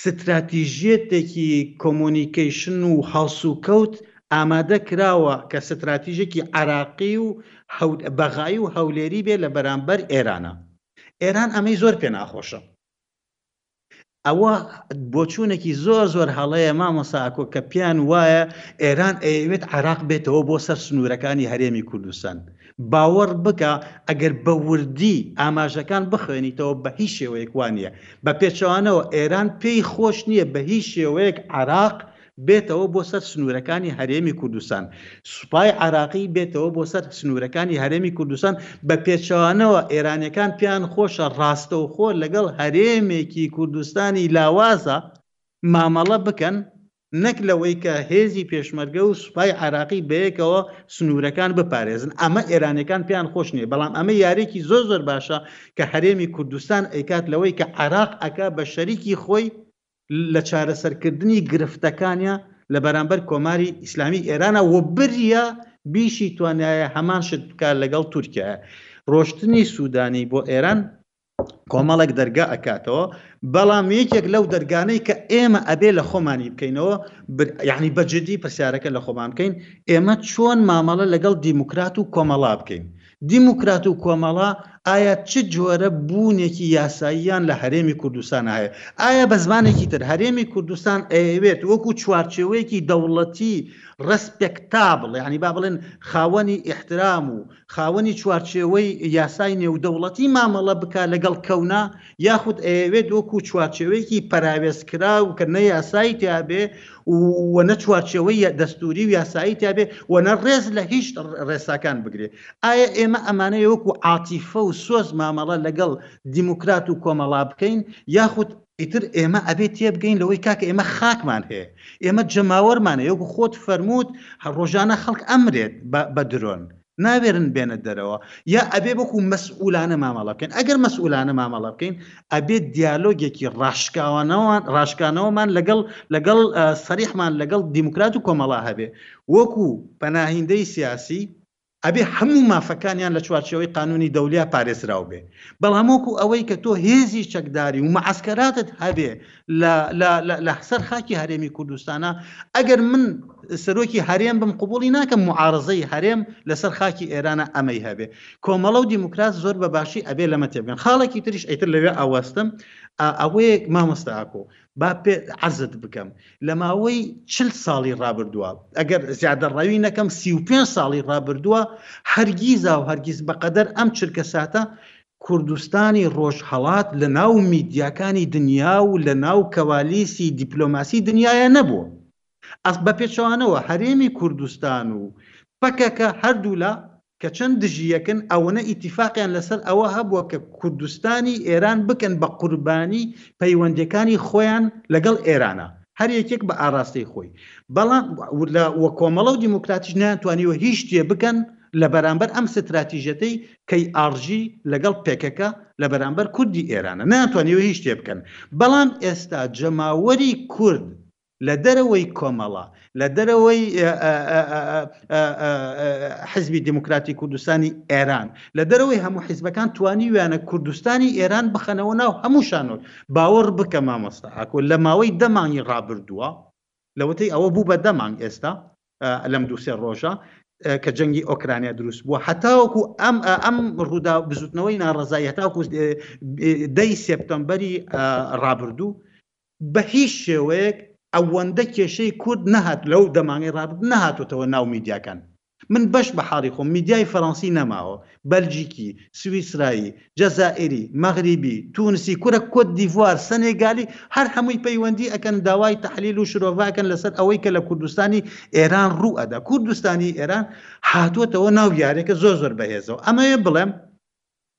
ستراتیژیەتێکی کۆمۆنیکەیشن و هەڵسوکەوت ئامادە کراوە کە ستراتیژێکی عراقی و بەغایی و هەولێری بێ لە بەرامبەر ئێرانە ئێران ئەمەی زۆر پێ ناخۆشە. ئەوە بۆچوونێکی زۆر زۆر هەڵەیە مامۆستا ئاکۆ کە پێیان وایە ئێران ئەیەوێت عێراق بێتەوە بۆ سەر سنوورەکانی هەرێمی کوردستان باوەڕ بکە ئەگەر بە وردی ئاماژەکان بخوێنیتەوە بە هیچ شێوەیەک وانە بە پێچەوانەوە ئێران پێی خۆش نییە بە هیچ شێوەیەک عێراق بێتەوە بۆ سەر سنوورەکانی هەرێمی کوردستان، سوپای عێراقی بێتەوە بۆ سەر سنوورەکانی هەرێمی کوردستان، بە پێچەوانەوە ئێرانیەکان پێیان خۆشە ڕاستەوخۆ لەگەڵ هەرێمێکی کوردستانی لاوازە مامەڵە بکەن، نەک لەوەی کە هێزی پێشمەرگە و سوپای عێراقی بەیەکەوە سنوورەکان بپارێزن، ئەمە ئێرانیەکان پێیان خۆش نیە، بەڵام ئەمە یاریەکی زۆر زۆر باشە کە هەرێمی کوردستان ئەیکات لەوەی کە عێراق ئەکا بە شەریکی خۆی لە چارەسەرکردنی گرفتەکانیان لە بەرامبەر کۆماری ئیسلامی ئێرانە و بریا بیشی توانایە هەمان شت بکات لەگەڵ تورکیایە. ڕۆشتنی سوودانی بۆ ئێران کۆمەڵێک دەرگا ئەکاتەوە، بەڵام یەکێک لەو دەرگانەی کە ئێمە ئەبێ لە خۆمانی بکەینەوە، بر یانی بە جدی پرسیارەکە لە خۆمان بکەین، ئێمە چۆن مامەڵە لەگەڵ دیموکرات و کۆمەڵا بکەین؟ دیموکرات و کۆمەڵە ئایا چ جۆرە بوونێکی یاساییان لە هەرێمی کوردستان هەیە؟ ئایا بە زمانێکی تر هەرێمی کوردستان ئەیەوێت وەکوو چوارچێوەیەکی دەوڵەتی ڕێسپێکتابڵ یانی با بڵێن خاوەنی ئیحترام و خاوەنی چوارچێوەی یاسای نێودەوڵەتی مامەڵە بکا لەگەڵ کەونا یاخود ئەیەوێت وەکوو چوارچێوەیەکی پەراوێزکراو کە نە یاسایی تیابێ و نە چوارچێوەی دەستوری و یاسایی تابێ و نە ڕێز لە هیچ ڕێساکان بگرێ ئایا ئێمە ئەمانەیە وەکو عاتیفە و سۆز مامەڵە لەگەڵ دیموکرات و کۆمەڵا بکەین یاخود ئیتر ئێمە ئەبێت تێبگەین لەوەی کاکە ئێمە خاکمان هەیە ئێمە جەماوەرمانە یەکو خۆت فەرمووت ڕۆژانە خەڵک ئەمرێت بە درۆن ناوێرن بێنە دەرەوە یا ئەبێ وەکو مەسئولانە مامەڵە بکەین ئەگەر مەسئولانە مامەڵە بکەین ئەبێت دیالۆگێکی ڕاشکاوانەوان ڕاشکانەوەمان لەگەڵ لەگەڵ سەریحمان لەگەڵ دیموکرات و کۆمەڵا هەبێ وەکو پەناهیندەی سیاسی ئەبێ هەموو مافەکانیان لە چوارچێوەی قانونی دەولیا پارێزراو بێ بەڵام وەکو ئەوەی کە تۆ هێزی چەکداری و معسکەراتت هەبێ لە سەر خاکی هەرێمی کوردستانە ئەگەر من سەرۆکی هەرێم بم قوبولی ناکەم معارزەی هەرێم لەسەر خاکی ئێرانە ئەمەی هەبێ کۆمەڵە و دیموکرات زۆر بە باشی ئەبێ لەمە تێبگەن خاڵێکی تریش ئەیتر لەوێ ئاواستم ئەوەیەک مامۆستاکۆ با پێ عزت بکەم لە ماوەی چل ساڵی ڕابردووە ئەگەر زیادە ڕاوی نەکەم سی و پێ ساڵی ڕابردووە هەرگیزا و هەرگیز بەقەدەر ئەم چرکە ساتە کوردستانی ڕۆژهەڵات لە ناو میدیاکانی دنیا و لە ناو کەوالیسی دیپلۆماسی دنیایا نەبووە. ئەس بە پێچەوانەوە هەرێمی کوردستان و پەکەکە هەردوولا کە چەند دژی یەکن ئەوەنە ئیتیفاقیان لە سەر ئەوە هەبووە کە کوردستانی ئێران بکەن بە قوربانی پەیوەندیەکانی خۆیان لە گەڵ ئێرانا هەر یەکێک بە ئاراستەی خۆی بەڵام لە وە کۆمەڵە و دیمۆکراتیش نەیان توانیوە هیچ شتێ بکەن لە بەرامبەر ئەم ستراتیژەتەی KRG لەگەڵ پەکەکە لە بەرامبەر کوردی ئێرانە نەیانتوانیوە هیچ شتێ بکەن بەڵام ئێستا جەماوەری کورد لە دەرەوەی کۆمەڵە لە دەرەوەی حزبی دیموکراتی کوردستانی ئێران لە دەرەوەی هەموو حیزبەکان توانیویانە کوردستانی ئێران بخەنەوە ناو هەموو شانۆ باوەڕ بکە مامۆستا ئاکۆ لە ماوەی دە مانگی ڕابردووە لەوەتەی ئەوە بوو بە دە مانگ ئێستا لەم دوو سێ ڕۆژە کە جەنگی ئۆکرانیا دروست بووە هەتاوەکو ئەم ئەم ڕوودا بزوتنەوەی ناڕزایی هەتاکو دەی سێپتەمبەری ڕابردوو بە هیچ شێوەیەک ئەوەندە کێشەی کورد نەهات لەو دەمانگەی ڕابرد نەهاتوتەوە ناو میدیاکان من بەش بە حاڵی خۆم میدیای فەرەنسی نەماوە، بەلجیکی، سویسرایی، جەزائیری، مەغریبی، تونسی، کورە کۆت دیڤوار، سەنێگالی هەر هەمووی پەیوەندی ئەکەن داوای تەحلیل و شرۆڤە ئەکەن لەسەر ئەوەی کە لە کوردستانی ئێران ڕوو ئەدا. کوردستانی ئێران هاتووەتەوە ناو یاریەکە زۆر زۆر بەهێزەوە. ئەمەوێ بڵێم.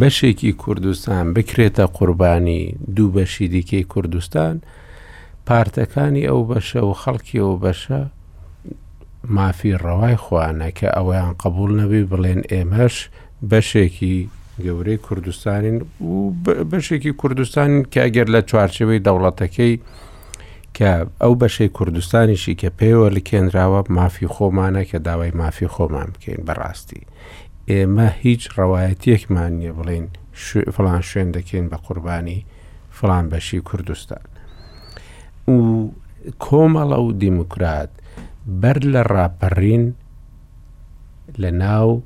بەشێکی کوردستان بکرێتە قوربانی دوو بەشی دیکەی کوردستان، پارتەکانی ئەو بەشە و خەڵکی ئەو بەشە مافی ڕەوای خۆیانە کە ئەوەیان قبول نەبی بڵێن ئێمەش بەشێکی گەورەی کوردستانین و بەشێکی کوردستان کە ئەگەر لە چوارچەوەی دەوڵەتەکەی کە ئەو بەشەی کوردستانیشی کە پێوە لکێنراوە مافی خۆمانە کە داوای مافی خۆمان بکەین بەڕاستی ئێمە هیچ ڕەوایەتیەکمان نیە بڵێین فڵان شوێن دەکەین بە قوربانی فڵان بەشی کوردستان و کۆمەڵە و دیموکرات بەر لە ڕاپەڕین لە ناو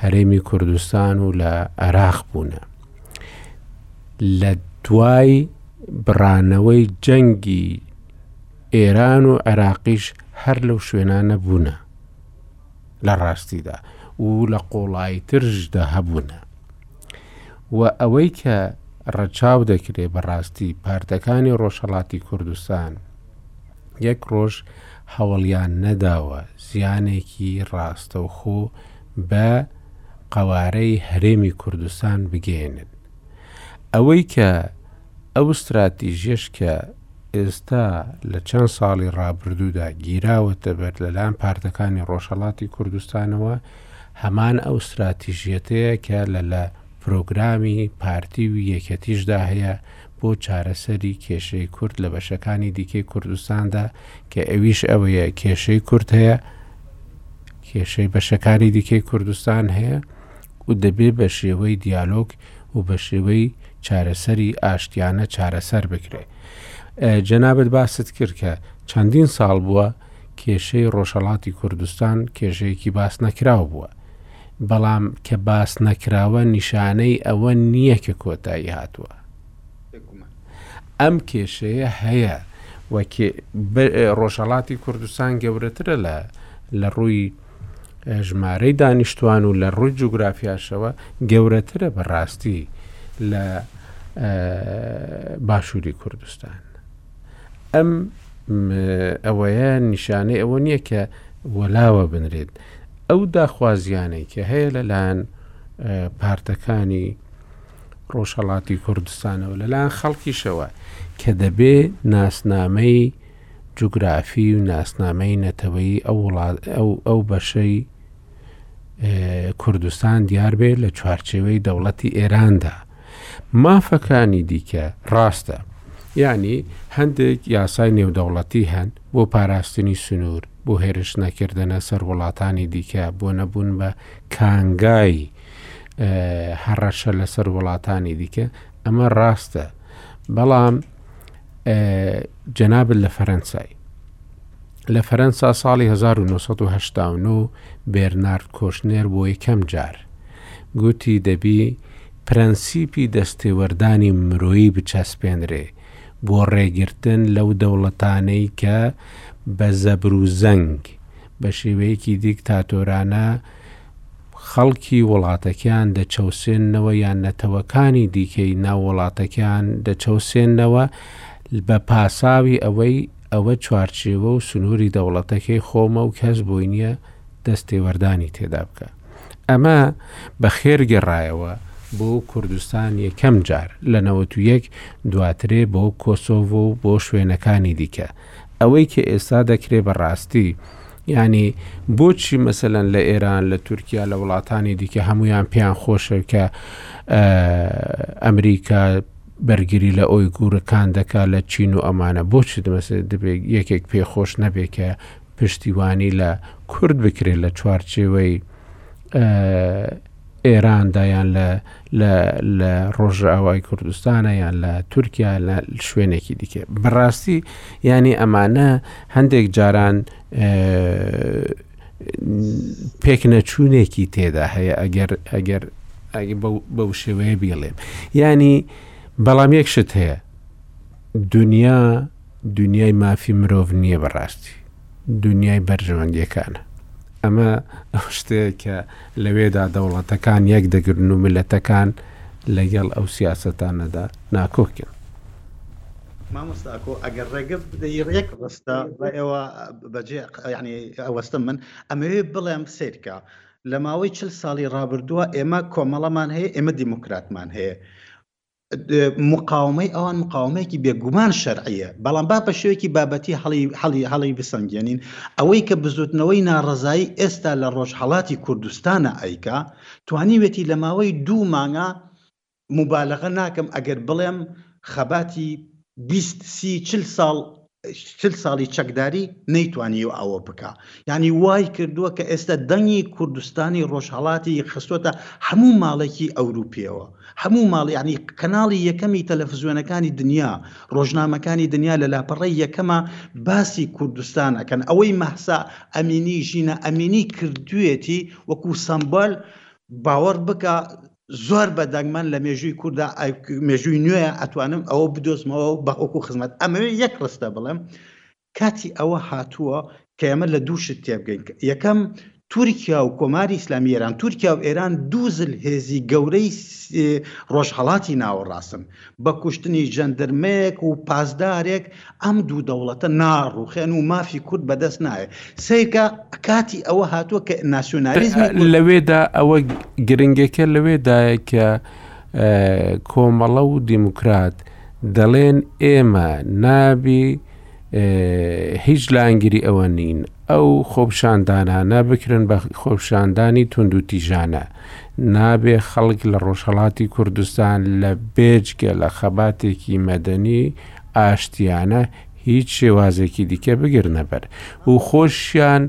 هەرێمی کوردستان و لە عێراق بوونە لە دوای بڕانەوەی جەنگی ئێران و عێراقیش هەر لەو شوێنانە بوونە لە ڕاستیدا و لە قۆڵایترش دا هەبوونە و ئەوەی کە ڕەچاو دەکرێ بە ڕاستی پارتەکانی ڕۆژهەڵاتی کوردستان یەک ڕۆژ هەوڵیان نەداوە زیانێکی ڕاستەوخۆ بە قەوارەی هەرێمی کوردستان بگەێنن ئەوەی کە ئەو ستراتیژیەش کە ئێستا لە چەند ساڵی ڕابردوودا گیراوەتە بەر لەلایەن پارتەکانی ڕۆژهەڵاتی کوردستانەوە هەمان ئەو ستراتیژیەتەیە کە لە لە پرۆگرامی پارتی و یەکەتیشدا هەیە بۆ چارەسەری کێشەی کورد لە بەشەکانی دیکەی کوردستاندا کە ئەویش ئەوەیە کێشەی کورد هەیە کێشەی بەشەکانی دیکەی کوردستان هەیە و دەبێ بە شێوەی دیالۆگ و بە شێوەی چارەسەری ئاشتیانە چارەسەر بکرێ جەنابەت باست کرد کە چەندین ساڵ بووە کێشەی ڕۆژهڵاتی کوردستان کێشەیەکی باس نەکراو بووە بەڵام کە باس نەکراوە نیشانەی ئەوە نییە کە کۆتایی هاتووە ئەم کێشەیە هەیە وەکی ڕۆژهڵاتی کوردستان گەورەترە لە لە ڕووی ژمارەی دانیشتوان و لە ڕووی جوگرافیاشەوە گەورەترە بەڕاستی لە باشووری کوردستان ئەم ئەوەیە نیشانەی ئەوە نییە کە وەلاوە بنرێت ئەو داخوازیانەی کە هەیە لەلایەن پارتەکانی ڕۆژهڵاتی کوردستانەوە لەلایەن خەڵکیشەوە کە دەبێ ناسنامەی جوگرافی و ناسنامەی نەتەوەیی ئەو بەشەی کوردستان دیار بێ لە چوارچێوەی دەوڵەتی ئێراندا مافەکانی دیکە ڕاستە یعنی هەندێک یاسای نێودەوڵەتی هەن بۆ پاراستنی سنوور بۆ هێرش نەکردنە سەر وڵاتانی دیکە بۆ نەبوون بە کانگای هەڕەشە لەسەر وڵاتانی دیکە ئەمە ڕاستە بەڵام جەنابت لە فەرەنسای لە فەرەنسا ساڵی 1970 بێرنارد کۆشنێر بۆ یەکەم جار گوتی دەبی پرەنسیپی دەستێوەردانی مرۆیی بچەسپێنرێ بۆ ڕێگرتن لەو دەوڵەتانەی کە بە زەبر و زەنگ بە شێوەیەکی دیکتاتۆرانە خەڵکی وڵاتەکەیان دەچەوسێننەوە یان نەتەوەکانی دیکەی ناو وڵاتەکەیان دەچەوسێننەوە بە پاساوی ئەوەی ئەوە چوارچێوە و سنووری دەوڵەتەکەی خۆمە و کەس بۆی نییە دەستێوەردانی تێدا بکە. ئەمە بە خێر گەڕایەوە بۆ کوردستان یەکەم جار لە نەوەت و یەک دواترێ بۆ کۆسۆڤۆ و بۆ شوێنەکانی دیکە ئەوەی کە ئێستا دەکرێ بە ڕاستی یانی بۆچی مەسەلەن لە ئێران لە تورکیا لە وڵاتانی دیکە هەمویان پێیان خۆشە کە ئەمریکا بەرگری لە ئەوی گورەکان دەکا لە چین و ئەمانە بۆچی دمەسێ دەبێت یەکێک پێ خۆش نەبێت کە پشتیوانی لە کورد بکرێت لە چوارچێوەی ئێراندا یان لە لە لە ڕۆژئاوای کوردستانە یان لە تورکیا لە شوێنێکی دیکە بەڕاستی ینی ئەمانە هەندێک جاران پێک نەچوونێکی تێدا هەیە ئەگەر ئەگەر بەو شێوەیە بیڵێم ینی بەڵام یەک شت هەیە دنیا دنیای مافی مرۆڤ نییە بەڕاستی دونیای بەرژەوەندییەکانە. ئەمە ئەو شتەیە کە لەوێدا دەوڵەتەکان یەک دەگرن و میللەتەکان لەگەڵ ئەو سیاسەتانەدا ناکۆکن. مامۆستا ئاکۆ ئەگەر ڕێگە بدەی یەک ڕستە بە ئێوە بەجێ یانی ئەوەستم من ئەمەوێ بڵێم سیرکە لە ماوەی چل ساڵی ڕابردووە ئێمە کۆمەڵەمان هەیە ئێمە دیموکراتمان هەیە مقاومەی ئەوان مقاومەیەکی بێگومان شەرعیە بەڵام با بە شێوێکی بابەتی هەڵی هەڵی بسەنگێنین ئەوەی کە بزوتنەوەی ناڕەزایی ئێستا لە ڕۆژهڵاتی کوردستانە ئەیکا توانیوێتی لە ماوەی دوو مانگە مبالغە ناکەم ئەگەر بڵێم خەباتی بیست سی چل ساڵ چل ساڵی چەکداری نەیتوانیوە ئەوە بکا یعنی وای کردووە کە ئێستا دەنگی کوردستانی ڕۆژهەڵاتی خستۆتە هەموو ماڵێکی ئەوروپیەوە هەموو ماڵ یعنی کەناڵی یەکەمی تەلەفزیۆنەکانی دنیا ڕۆژنامەکانی دنیا لە لاپەڕی یەکەمە باسی کوردستان ئەکەن ئەوەی مەحسا ئەمینی ژینە ئەمینی کردوێتی وەکو سەمبەل باوەڕ بکە زۆر بە دەنگمەن لە مێژووی کووردا مێژووی نوێ ئەتوانم ئەوە بدۆزمەوە بەخۆکو خزمەت ئەمەوێ یەک ڕستە بڵێم کاتی ئەوە هاتووە کە ئێمە لە دوو شت تێبگەین یەکەم تورکیا و کۆماری ئیسلامی ئێران تورکیا و ئێران دوو زل هێزی گەورەی ڕۆژهڵاتی ناوەڕاستن بە کوشتنی جەندرمەیەک و پاسدارێک ئەم دوو دەوڵەتە ناڕوخێن و مافی کورد بەدەست نایێ سەیرکە کاتی ئەوە هاتووە کە ناسیۆنالیزمی کورد لەوێدا ئەوە گرنگەکە لەوێدایە کە کۆمەڵە و دیموکرات دەڵێن ئێمە نابی هیچ لایەنگری ئەوە نین ئەو خۆپشاندانانە بکرن بە خۆپشاندانی توندوتیژانە نابێ خەڵک لە ڕۆژهڵاتی کوردستان لە بێجگە لە خەباتێکی مەدەنی ئاشتیانە هیچ شێوازێکی دیکە بگرنەبەر و خۆشیان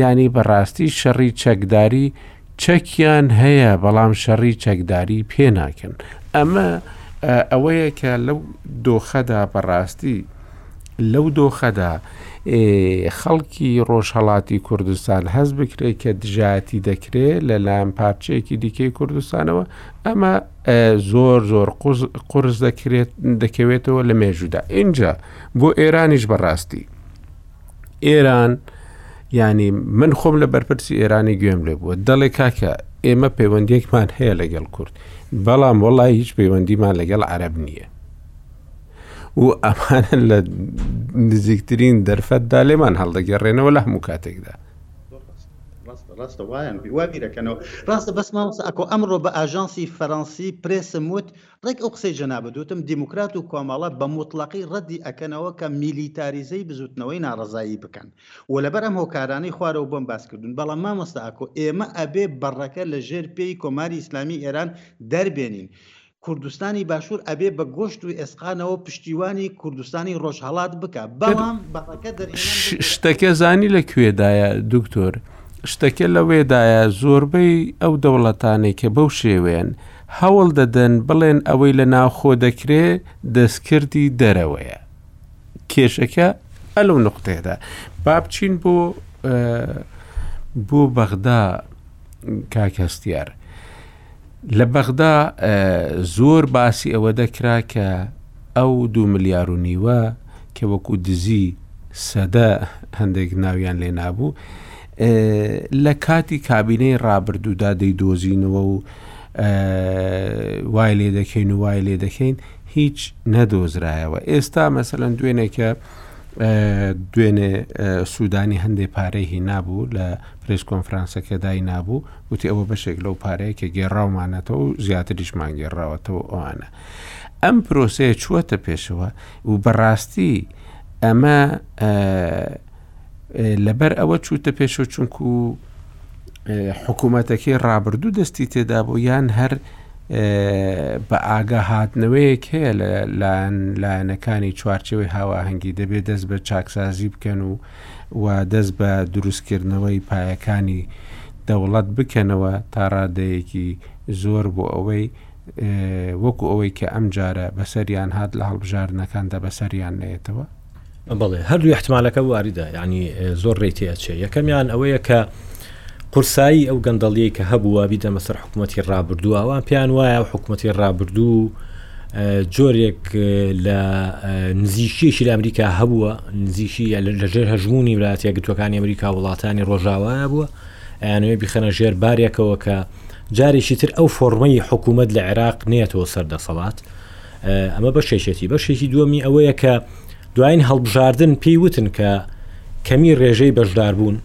ینی بەڕاستی شەڕی چەکداری چەکیان هەیە بەڵام شەڕی چەکداری پێ ناکەن ئەمە ئەوەیە کە لەو دۆخەدا بەڕاستی لەو دۆخەدا خەڵکی ڕۆژهڵاتی کوردستان هەز بکرێت کە دژایەتی دەکرێت لە لام پارچەیەکی دیکەی کوردستانەوە ئەمە زۆر زۆر قرس دەکرێت دەکەوێتەوە لە مێژودا اینجا بۆ ئێرانیش بەڕاستی ئێران ینی من خۆم لە بەرپرسی ئێرانی گوێم لێ بووە دەڵێ کاکە ئێمە پەیوەندێکمان هەیە لەگەڵ کورد بەڵام وڵی هیچ پەیوەندیمان لەگەڵ عرب نییە و ئەمانە لە نزیکترین دەرفەتدا لێمان هەڵدەگەڕێنەوە لە هەموو کاتێکدا ڕاستە وایان بیرەکەنەوە ڕاستە بەس مامۆستا ئەکۆ ئەمڕۆ بە ئاژانسی فەرەنسی پرێسم وت ڕێک ئەو قسەی جەنابت وتم دیموکرات و کۆمەڵە بە موتڵەقی ڕەدی ئەکەنەوە کە میلیتاریزەی بزوتنەوەی ناڕەزایی بکەن و لەبەر ئەم هۆکارانەی خوارەوە بۆم باس کردوون بەڵام مامۆستا ئاکۆ ئێمە ئەبێ بەڕەکە لە ژێر پێی کۆماری ئیسلامی ئێران دەربێنین کوردستانی باشوور ئەبێ بە گۆشت و ئێسقانەوە پشتیوانی کوردستانی ڕۆژهەڵات بکە بەڵام بەڕەکە دەرهێنان شتەکە زانی لە کوێدایە دکتۆر شتەکە لەوێدایە زۆربەی ئەو دەوڵەتانەی کە بەو شێوەیەن هەوڵ دەدەن بڵێن ئەوەی لە ناوخۆ دەکرێ دەستکردی دەرەوەیە کێشەکە ئەلو نقطێدا بابچین بۆ بۆ بەغدا کاکەستیار لە بەغدا زۆر باسی ئەوە دەکرا کە ئەو دو ملیار و نیوە کە وەکو دزی سەدە هەندێک ناویان لێ نابوو لە کاتی کابینەی ڕابردوودا دەیدۆزینەوە و وای لێ دەکەین و وای لێ دەکەین هیچ نەدۆزرایەوە ئێستا مەسەەن دوێنێکە دوێنێ سوودانی هەندێ پارەی هی نابوو لە پرس کۆنفرانسەکە دای نابوو وتی ئەوە بەشێک لەو پارەیە کە گێڕاومانەتەوە و زیاتریشمان گێڕاوەتەوە ئەوانە ئەم پرۆسەیە چووەتە پێشەوە و بەڕاستی ئەمە لەبەر ئەوە چووتە پێشەوە چونکو حکوومەتەکەی ڕابردوو دەستی تێدا بۆ یان هەر بە ئاگا هاتنەوەیەک هەیە لە لایەن لایەنەکانی چوارچەوەی هاواهەنگی دەبێت دەست بە چاکسازی بکەن و و دەست بە دروستکردنەوەی پایەکانی دەوڵەت بکەنەوە تا ڕادەیەکی زۆر بۆ ئەوەی وەکو ئەوەی کە ئەم جارە بەسەریان هاات لە هەڵبژاردنەکاندا بەسەریان نێتەوە بەڵێ هەردوو احتمالەکە واریدە یعنی زۆر ڕێ تێچێ یەکەمیان ئەوەیە کە قورسایی ئەو گەندەڵیەی کە هەبووە بیدەمە سەر حکوومەتتی ڕابردوو ئەوان پێیان وایە و حکوومەتتی ڕابردوو جۆرێک لە نزیکیەکی لە ئەمریکا هەبووە نزیکی لەژێر هەژمونی ولاتە گرتوەکانی ئەمریکا وڵاتانی ڕۆژاوایە بووە ئەیانەوەی بخەنە ژێر بارێکەوە کە جارێکی تر ئەو فۆرمەی حکوومەت لە عێراق نێتەوە سەر دەسەڵات ئەمە بەشێکێتی بەشێکی دووەمی ئەوەیە کە دوایین هەڵبژاردن پێی وتن کە کەمی ڕێژەی بەشداربوون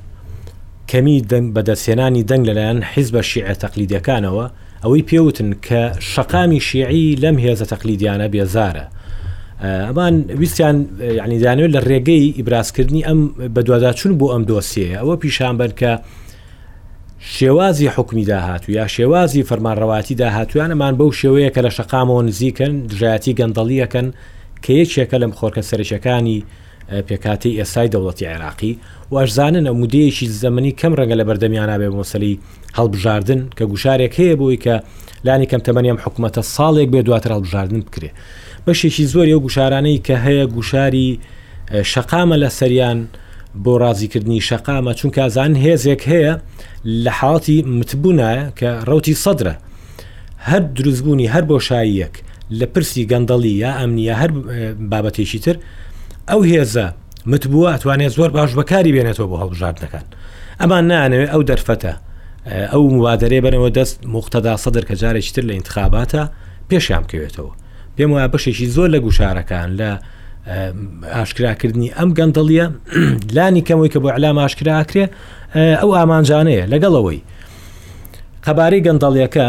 کەمی دەنگ بەدەستێنانی دەنگ لەلایەن حیزبە شیعە تەقلیدەکانەوە ئەوەی پێوتن کە شەقامی شیعی لەم هێزە تەقلیدیانە بێزارە ئەمان ویستیان یعنی دانوێت لە ڕێگەی ئیبرازکردنی ئەم بەدواداچون بۆ ئەم دۆسیەیە ئەوە پیشانبەر کە شێوازی حوکمی داهاتوو یا شێوازی فەرمانڕەوایەتی داهاتوویانەمان بەو شێوەیە کە لە شەقامەوە نزیکن، دژایەتی گەندەڵییەکەن کە یەکێکە لە مخۆرکە سەرەکییەکانی پێکهاتەی ئێستای دەوڵەتی عێراقی و ئەشزانن ئەو مودەیەکی زەمەنی کەم رەنگە لە بەردەمیانا بێ بۆ مەسەلەی هەڵبژاردن کە گوشارێک هەیە بۆی کە لانی کەم تەمەنی ئەم حکومەتە ساڵێک بێ دواتر هەڵبژاردن بکرێ. بەشێکی زۆری ئەو گوشارانەی کە هەیە گوشاری شەقامە لە سەریان بۆ ڕازیکردنی شەقامە چونکازان هێزێک هەیە لە حاڵەتی متبوونە کە ڕوتی سەدرە هەر دروستبوونی هەر بۆشاییەک لە پرسی گەندەڵی یا ئەمنیە هەر بابەتێکی تر ئەو هێزە متبووە ئەتوانێت زۆر باش بەکاری بێنێتەوە بۆ هەڵبژاردنەکان ئەمان نانەوێت ئەو دەرفەتە ئەو موادرێ بنەوە دەست مختدا سەدر کە جارێکی تر لە انتخاباتە پێشیان بکەوێتەوە پێم وایە بەشێکی زۆر لە گوشارەکان لە ئاشکراکردنی ئەم گەندەڵیە لانی کەمەوەی کە بۆ علام ئاشکراکرێ ئەو ئامانجانەیە لەگەڵەوەی قەبارەی گەندەڵیەکە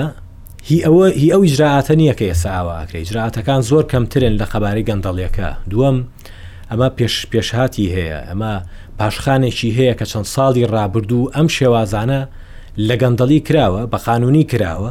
هی ئەوە هی ئەو ئیجرراعاتە نییە کە ئێستا ئاواکرێ ئیجرراعاتەکان زۆر کەمترن لە قەبارەی گەندەڵیەکە دووەم ئەمە پێش پێشهاتی هەیە ئەمە پاشخانێکی هەیە کە چەند ساڵی ڕابردوو ئەم شێوازانە لە گەندەڵی کراوە بە قانونی کراوە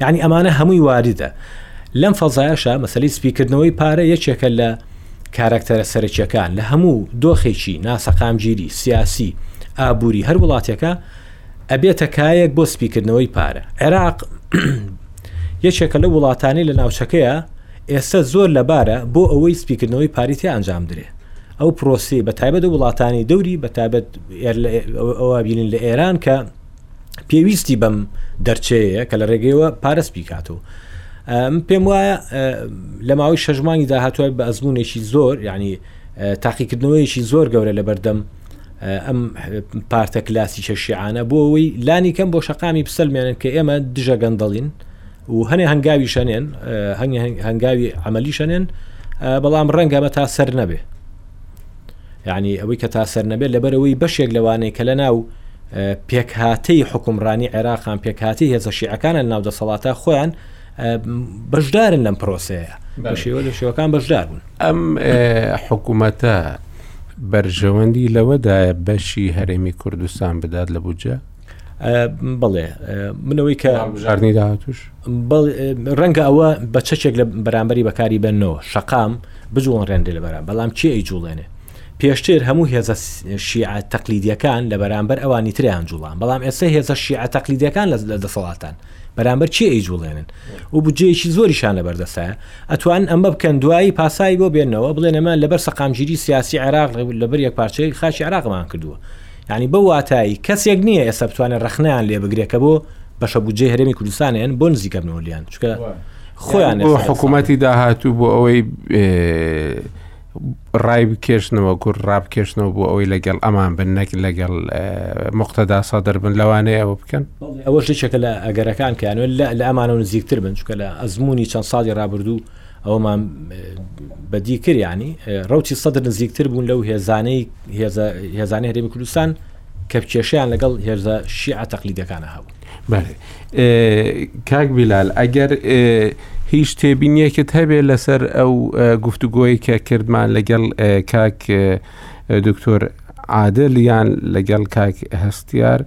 یەعنی ئەمانە هەمووی واردە لەم فەزایەشە مەسەلی سپیکردنەوەی پارە یەکێکە لە کارەکتەرە سەرەکیەکان لە هەموو دۆخێکی ناسەقامگیری سیاسی ئابووری هەر وڵاتێکە ئەبێتە کایەک بۆ سپیکردنەوەی پارە عێراق یەکێکە لە وڵاتانی لە ناوچەکەیە ئێستا زۆر لەبارە بۆ ئەوەی سپیکردنەوەی پاریتی ئەنجام درێ ئەو پرۆسی بە تایبەت وڵاتانی دەوری بە تابەت ئەوە بینین لە ئێران کە پێویستی بەم دەرچەیە کە لە ڕێگەیەوە پارست بیکات و پێم وایە لە ماوەی شەژمانی داهاتوای بە ئەزمونێکی زۆر ینی تاقیکردنەوەیەکی زۆر گەورە لە بەردەم ئەم پارتە کلاسی شەشیعانە بۆ ئەوەی لانی کەم بۆ شەقامی بسەلمێنن کە ئێمە دژە گەندەڵین و هەنێ هەنگاوی شەنێن هەنگاوی عملی شەنێن بەڵام ڕەنگەمە تا سەر نەبێ یەعنی ئەوەی کە تا سەر نەبێت لەبەرەوەی بەشێک لەوانەی کە لە ناو پێکهاتەی حکومڕانی عێراقان پێکهاتی هێزە شیعەکانە ناو دەسەڵاتە خۆیان بەشدارن لەم پرۆسەیە بە شێوە لە شێوەکان بەشدار بوون ئەم حکوومەتە بەرژەوەندی لەوەدایە بەشی هەرێمی کوردستان بدات لە بجە بەڵێ منەوەی کە بژاردننی داهاتوش ڕەنگە ئەوە بە چەچێک لە بەرامبەری بەکاری بنەوە شقام بجوڵن ڕێندێ لە بەرام بەڵام چی ئەی جوڵێنێ پێشتر هەموو هێزە شیعە تەقلیدیەکان لە بەرامبەر ئەوانی تریان جوڵان بەڵام ئێستا هێزە شیعە تەقلیدەکان لە دەسەڵاتان بەرامبەر چی ئەی جوڵێنن و بجێکی زۆریشان لە بەردەسە ئەتوان ئەمە بکەن دوایی پاسایی بۆ بێنەوە بڵێنەمە لەبەر سەقامگیری سیاسی عێراق لەبەر یەک پارچەیە خاچی عراقمان کردووە یانی بەو واتایەی کەسێک نییە ئێستا بتوانێت ڕەخنەیان لێ بگرێت کە بۆ بەشە بودجەی هەرێمی کوردستان هێن بۆ نزیکە بنەوە لیان چکە خۆیان بۆ حکوومەتی داهاتوو بۆ ئەوەی ڕای بکێشنەوە گوڕ ڕابکێشنەوە بۆ ئەوەی لەگەڵ ئەمان بن نەک لەگەڵ مختدا سادر بن لەوانەیە ئەوە بکەن ئەوە شتێکە لە ئەگەرەکان کەیانوێت لە ئەمانەوە نزیکتر بن چکە لە ئەزمموی چەند ساڵی ڕابردوو ئەوەمان بەدی کرد یانی ڕوتی سەدر نزیکتر بوون لەو هێزانەی هێزانەی هەرێمی کوردستان کە کێشیان لەگەڵ هێرزە شیع تەقلیدەکانە هەبوو بەێ کاک بیلال ئەگەر هیچ تێبینیەکت هەبێ لەسەر ئەو گفتوگۆی کە کردمان لەگەڵ کاک دکتۆر عادل یان لەگەڵ کاک هەستیار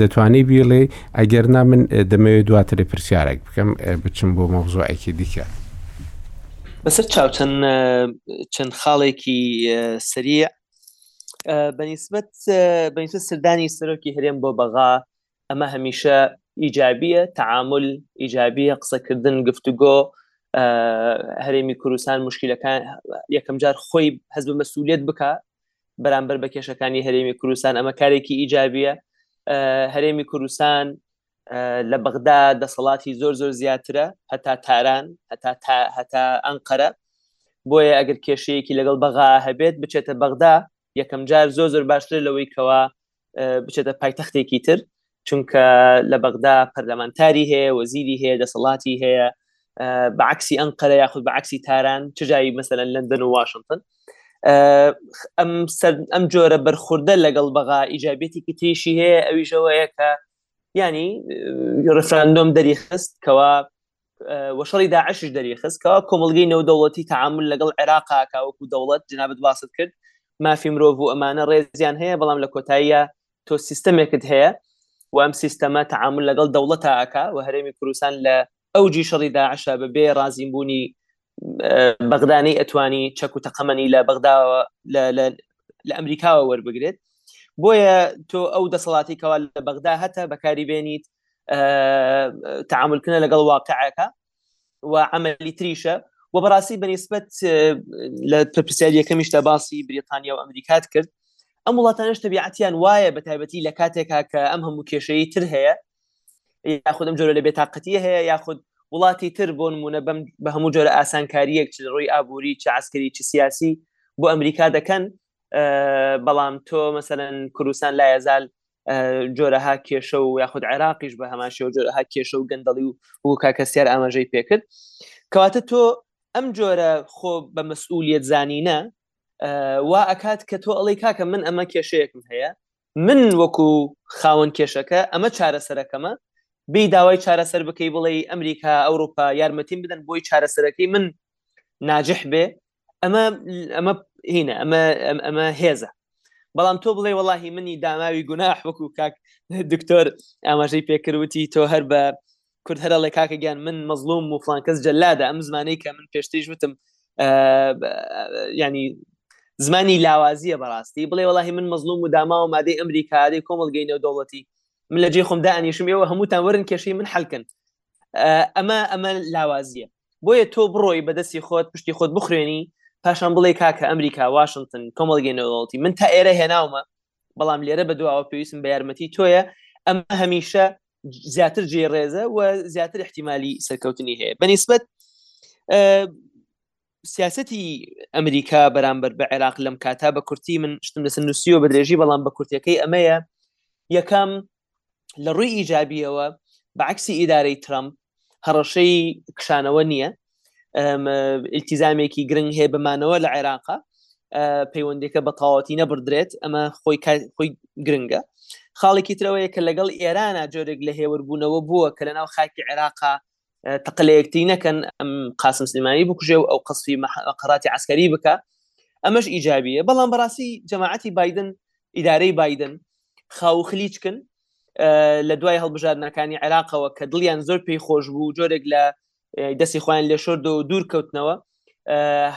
دەتوانی بیڵێ ئەگەر نا من دەمەوێت دواترێ پرسیارێک بکەم بچم بۆ مەوزوعێکی دیکە بەسەر چاو چەند چەند خاڵێکی سریع بەنیسبەت بەنیسە سەردانی سەرۆکی هەرێم بۆ بەغا ئەمە هەمیشە ئیجابیە تعامل ئیجابیە قسەکردن گفتوگۆ هەرێمی کوردستان مشکلەکان یەکەم جار خۆی هەز بە مەسوولێت بکە بەرامبەر بە کێشەکانی هەرێمی کوردستان ئەمە کارێکی ئیجابیە هەرێمی کوردستان لە بەغدا دەسەڵاتی زۆر زۆر زیاترە هەتا تاران هەتا هەتا ئەنقەرە بۆیە ئەگەر کێشەیەکی لەگەڵ بەغا هەبێت بچێتە بەغدا یەکەم جار زۆر زۆر باشتر لەوەی کەوا بچێتە پایتەختێکی تر چونکە لە بەغدا پەرلەمانتاری هەیە وەزیری هەیە دەسەڵاتی هەیە بەعکسی ئەم قەرە یاخود بەعکسی تاران چجایی مەسەن لەندەن و واشنگتن ئەم ئەم جۆرە بەرخوردە لەگەڵ بەغا ئیجابێتێکی تریشی هەیە ئەویشەوەیە کە ینی ڕفراندۆم دەری خست کەوا و شەڕی داعشش دەریخست کەوا کۆمەلگەی نێودەوڵەتی تعامل لەگەڵ عێراقا کاوەکو دەوڵەت جنابەت باست کرد مافی مرۆڤ و ئەمانە ڕێزیان هەیە بەڵام لە کۆتاییە تۆ سیستەمێکت هەیە و ئەم سیستەمە تعامل لەگەڵ دەوڵەتە ئەک و هەرێمی کوردستان لە ئەوجی شەڕی داعشە بە بێ ڕازین بوونی بەغدانەی ئەتوانی چەک و تەقەمەنی لە بەغداوە لە ئەمریکاوە وەربگرێت بۆیە تۆ ئەو دەسەڵاتی کەوا لە بەغدا هەتە بەکاری بێنیت تعاملکردە لەگەڵ واقعەکە و عملی تریشە و بەڕاستی بەنیسبەت لە پرسیار یەکەمیشتا باسی بریتانیا و ئەمریکات کرد ئەم وڵاتانش تەبیعەتیان وایە بە تایبەتی لە کاتێکا کە ئەم هەموو کێشەی تر هەیە یاخود ئەم جۆرە لە بێتاقەتیە هەیە یاخود وڵاتی تر بۆ نمونە بەم بە هەموو جۆرە ئاسانکاریەک چ ڕووی ئابووری چ عسکری چ سیاسی بۆ ئەمریکا دەکەن بەڵام تۆ مەسەەن کوردستان لایەزال جۆرەها کێشە و یاخود عێراقیش بە هەمان شێو جۆرەها کێشە و گەندەڵی و و کاکەسیار ئاماژەی پێکرد کەواتە تۆ ئەم جۆرە خۆ بە مەسئولیت زانینە وا ئەکات کە تۆ ئەڵی کاکە من ئەمە کێشەیەکم هەیە من وەکو خاوەن کێشەکە ئەمە چارەسەرەکەمە بی داوای چارەسەر بکەی بڵێ ئەمریکا ئەوروپا یارمەتیم بدەن بۆی چارەسەرەکەی من ناجح بێ ئەمە ئەمە هینە ئەمە ئەمە هێزە بەڵام تۆ بڵێ وەڵی منی داماوی گوناح وەکو کاک دکتۆر ئاماژەی پێکردوتی تۆ هەر بە کورد هەر ئەڵێ کاکە گیان من مەزلوم و فلان کەس جەلادە ئەم زمانەی کە من پێشتریش وتم ینی زمانی لاوازیە بەڕاستی بڵێ وڵی من مەزلوم و داما و مادەی ئەمریکادەی کۆمەلگەی نێودەوڵەتی من لە جێ خۆم دانیشم ئێوە هەمووتان وەرن کێشەی من حلکن ئەمە ئەمە لاوازیە بۆیە تۆ بڕۆی بەدەستی خۆت پشتی خۆت بخوێنی پاشان بڵێ کاکە ئەمریکا واشنگتن کۆمەلگەی نێودەوڵەتی من تا ئێرە هێناومە بەڵام لێرە بە دواوە پێویستم بە یارمەتی تۆیە ئەمە هەمیشە زیاتر جێ ڕێزە و زیاتر احتیممالی سەرکەوتنی هەیە بەنیسبەت سیاستی ئەمریکا بەرامبەر بە عێراق لەم کاتا بە کورتی من شتم لەسەر نووسیەوە بەدرێژی بەڵام بە کورتەکەی ئەمەیە یەکەم لە ڕووی ئیجابیەوە بەعکسی ئیدارەی ترامپ هەڕەشەی کشانەوە نییە ئیلتیزامێکی گرنگ هەیە بمانەوە لە عێراقا پەیوەندەکە بە تاواتی نەبدرێت ئەمە خۆی خۆی گرنگە خاڵێکی ترەوەیە کە لەگەڵ ئێرانە جۆرێک لە هێوربوونەوە بووە کە لە ناو خاکی عێراقا تەقە لە یەکتری نەکەن ئەم قاسم سلمانی بکوژێ و ئەو قسفی قڕاتی عسکەری بکە ئەمەش ئیجابیە بەڵام بەڕاستی جەماعەتی بادن ئیدارەی بادن خاو خلیچکن لە دوای هەڵبژاردنەکانی عێراقەوە کە دڵیان زۆر پێی خۆش بوو جۆرێک لە دەستی خۆیان لێ شۆرد و دوور کەوتنەوە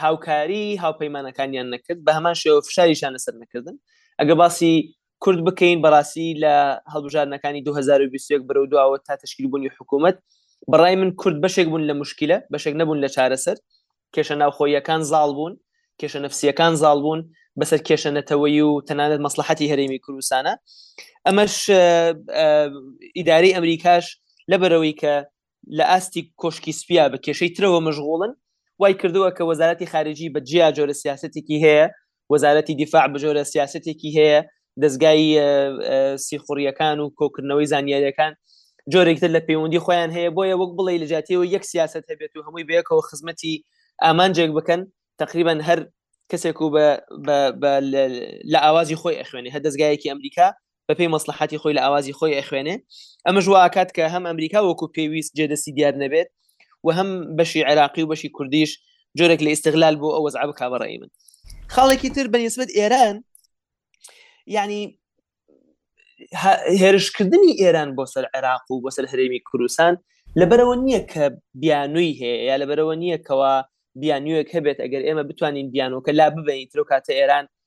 هاوکاری هاوپەیمانەکانیان نەکرد بە هەمان شێوە فشاریشان لەسەر نەکردن ئەگە باسی کورت بکەین بەڕاستی لە هەڵبژاردنەکانی 2021 بەرەو دواوە تا تشکیلبوونی حکوومەت بەڕای من کورد بەشێک بوون لە مشکلە بەشێک نەبوون لە چارەسەر کێشە ناوخۆیەکان زاڵ بوون کێشە نفسیەکان زاڵ بوون بەسەر کێشە نەتەوەی و تەنانەت مەسلحەتی هەرێمی کوردستانە ئەمەش ئیداری ئەمریکاش لەبەرەوەی کە لە ئاستی کۆشکی سپیا بە کێشەی ترەوە مەژغوڵن وای کردووە کە وەزارەتی خارجی بە جیا جۆرە سیاستێکی هەیە وەزارەتی دیفاع بەجۆرە سیاستێکی هەیە دەستگای سیخوڕیەکان و کۆکردنەوەی زانیاریەکان جۆرێکتر لە پەیوەندی خۆیان هەیە بۆیە وەک بڵێ لە جاتیەوە یەک سیاست هەبێت و هەمووی بەیەکەوە خزمەتی ئامانجێک بکەن تقریبان هەر کەسێک و لە ئاوازی خۆی ئەخوێنێ هە دەستگایەکی ئەمریکا بەپێی مەسلەحاتی خۆی لە ئاوازی خۆی ئەخوێنێ ئەمەش واکات کە هەم ئەمریکا وەکو پێویست جێدەسی دیار نەبێت و هەم بەشی عێراقی و بەشی کوردیش جۆرێک لە ئیسغلال بۆ ئەو وەزع بکە بەڕێی من خاڵێکی تر بەنیسبت ئێران یعنی هێرشکردنی ئێران بۆ سەر عێراق و بۆ سەر هەرێمی کوردستان لەبەرەوە نییە کە بیانووی هەیە یا لەبەرەوە نییە کەەوە بیانوویەک هەبێت ئەگەر ئێمە بتوانین بیانوەکە لا ببین ترۆ کاتە ئێران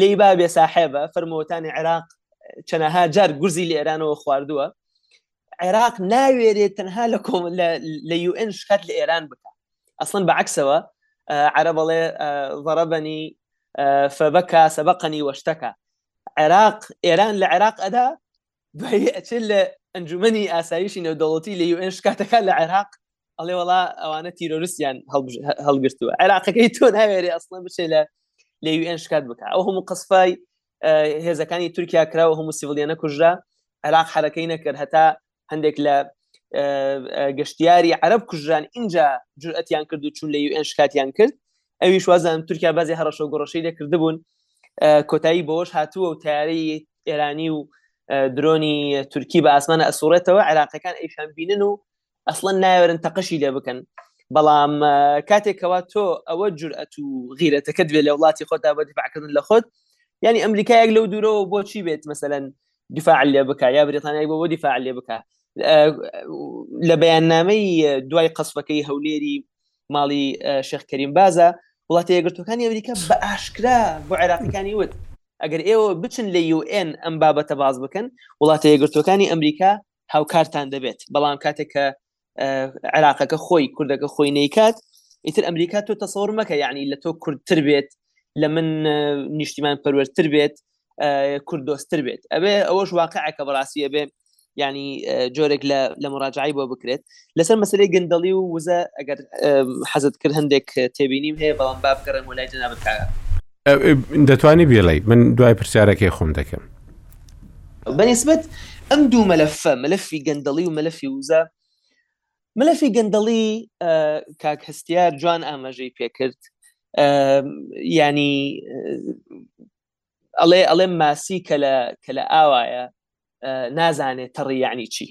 لێی با بێ ساحێبە فەرمەوەتانی عێراق چەنەها جار گورزی لە ئێرانەوە خواردووە عێراق ناوێرێت تەنها لە کۆم لە یوئن شکات لە ئێران بکە ئەسڵەن بەعکسەوە عرە بەڵێ ضربنی فبکە سەبقنی وەشتەکە عێراق ئێران لە عێراق ئەدا دوایی ئەچێت لە ئەنجومی ئاسایشی نێودەوڵەتی لە یوئێن شکاتەکان لە عێراق ئەڵێ وڵا ئەوانە تیرۆریستیان هەڵگرتووە عێراقەکەی تۆ ناوێری ئەسڵەن بچێ لە لە یوئێن شکات بکە ئەو هەموو قسفای هێزەکانی تورکیا کراوە هەموو سیڤلیانە کوژرا عێراق حرەکەی نەکرد هەتا هەندێک لە گەشتیاری عرب کوژران اینجا جورئەتیان کرد و چون لە یوئێن شکاتیان کرد ئەویش وازان تورکیا بازی هەڕەشە و گۆڕەشەی لێ کردبوون کۆتایی بەوەش هاتووە و تاری ئێرانی و درۆنی تورکی بە ئاسمانە ئەسوڕێتەوە عێراقەکان ئەیشان بینن و ئەسڵەن ناوێرن تەقەشی لێ بکەن بەڵام کاتێکەوە تۆ ئەوە جورئەت و غیرەتەکەت بێ لە وڵاتی خۆتا بە دیفاعکردن لە خۆت ینی ئەمریکایەک لەو دوورەوە بۆچی بێت مەسەەن دیفاع لێ بک یا بریتانای بۆ بۆ دیفاع لێ بکە لە بەیاننامەی دوای قەسفەکەی هەولێری ماڵی شێخ کەریم بازە وڵاتی یەگرتوەکانی ئەمریکا بە ئاشکرا بۆ عێراقیەکانی وت ئەگەر ئێوە بچن لە UN ئەم بابەتە باز بکەن وڵاتە یەگرتوەکانی ئەمریکا هاوکارتان دەبێت بەڵام کاتێک کە عێراقەکە خۆی کوردەکە خۆی نیکات ئیتر ئەمریکا تۆ تەسەور مەکە یعنی لە تۆ کوردتر بێت لە من نیشتیمان پەروەرتر بێت کوردۆستر بێت ئەبێ ئەوەش واقعەکە بەڕاستی ئەبێ ینی جۆرێک لە لە مراجعی بۆ بکرێت لەسەر مەسلەی گەندەڵی و وزە ئەگەر حەزت کرد هەندێک تێبینیم هەیە بەڵام با بگەڕێم وەلای جنابت کاگە دەتوانی بێڵی من دوای پرسیارەکەی خۆم دەکەم بەنسبت ئەم دوو مەلەفە مەلەفی گەندەڵی و مەلەفی وزە مەلەفی گەندەڵی کاک هەستیار جوان ئاماژەی پێکرد ینی ئەڵێ ئەڵێ ماسی کە لە کە لە ئاوایە نازانێت تەڕی یعنی چی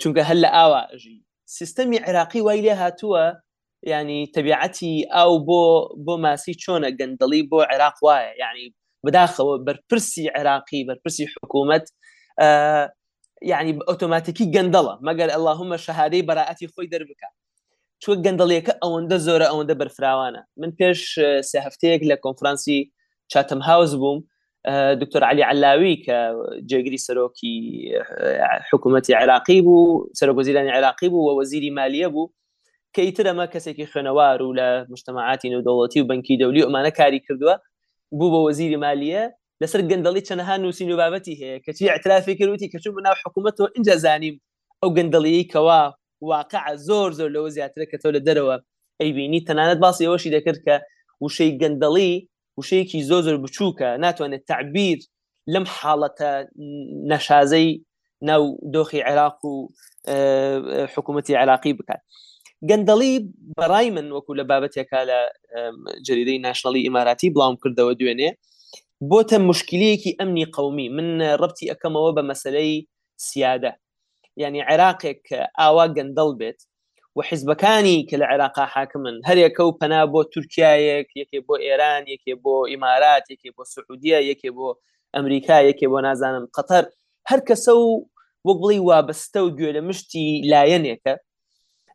چونکە هەر لە ئاوا ئەژی سیستەمی عێراقی وای لێ هاتووە ینی تەبیعەتی ئاو بۆ بۆ ماسی چۆنە گەندەڵی بۆ عێراق وایە یعنی بداخەوە بەرپرسی عێراقی بەرپرسی حکوومەت یعنی ئۆتۆماتیکی گەندەڵە مەگەر اللهمە شەهادەی بەراەتی خۆی دەربکە چوە گەندەڵیەکە ئەوەندە زۆرە ئەوەندە بەرفراوانە من پێش سێ هەفتەیەک لە کۆنفرانسی چاتم هاوس بووم دکتۆر علی علاوی کە جێگری سەرۆکی حکوومەتتی عێراقی بوو سەرۆگۆزیرانی عێراقی بوو و وەزیری مالیە بوو کە ئیترەمە کەسێکی خوێنەوار و لە مشتمەعاتی نەودەوڵەتی و بنکی دەولی ئەمانە کاری کردووە بوو بە وەزیری مالیە لەسەر گەندەڵی چەنەها نووسین و بابەتی هەیە کەچی اعترافی کردوتی کەچون بە ناو حکوومەتەوە اینجا زانیم ئەو گەندەڵیەی کەوا واقع زۆر زۆر لەوە زیاترە کە تۆ لە دەرەوە ئەیبینی تەنانەت باسی ئەوەشی دەکرد کە وشەی گەندەڵی وشەیەکی زۆ زۆر بچووکە ناتوانێت تعبیر لەم حاڵەتە نەشازەی ناو دۆخی عێراق و حکوومەتتی عێراقی بکات گەندەڵی بەڕای من وەکو لە بابەتێکا لە جریدەی ناشنەڵی ئیماراتی بڵاوم کردەوە دوێنێ بۆتە مشکلەیەکی ئەمنی قومی من ڕبتی ئەەکەمەوە بە مەسلەی سیادە یعنی عێراقێک کە ئاوا گەندەڵ بێت و حیزبەکانی کە لە عێراقا حاکمن هەرێکە و پەنا بۆ تورکایەک یەکێ بۆ ئێران یەکێ بۆ ئیمارات یەکێ بۆ سعودیە یەکێ بۆ ئەمریکا یەکێ بۆ نازانم قەتەر هەر کەسە و وەک بڵی وابەستە و گوێ لە مشتی لایەنێکە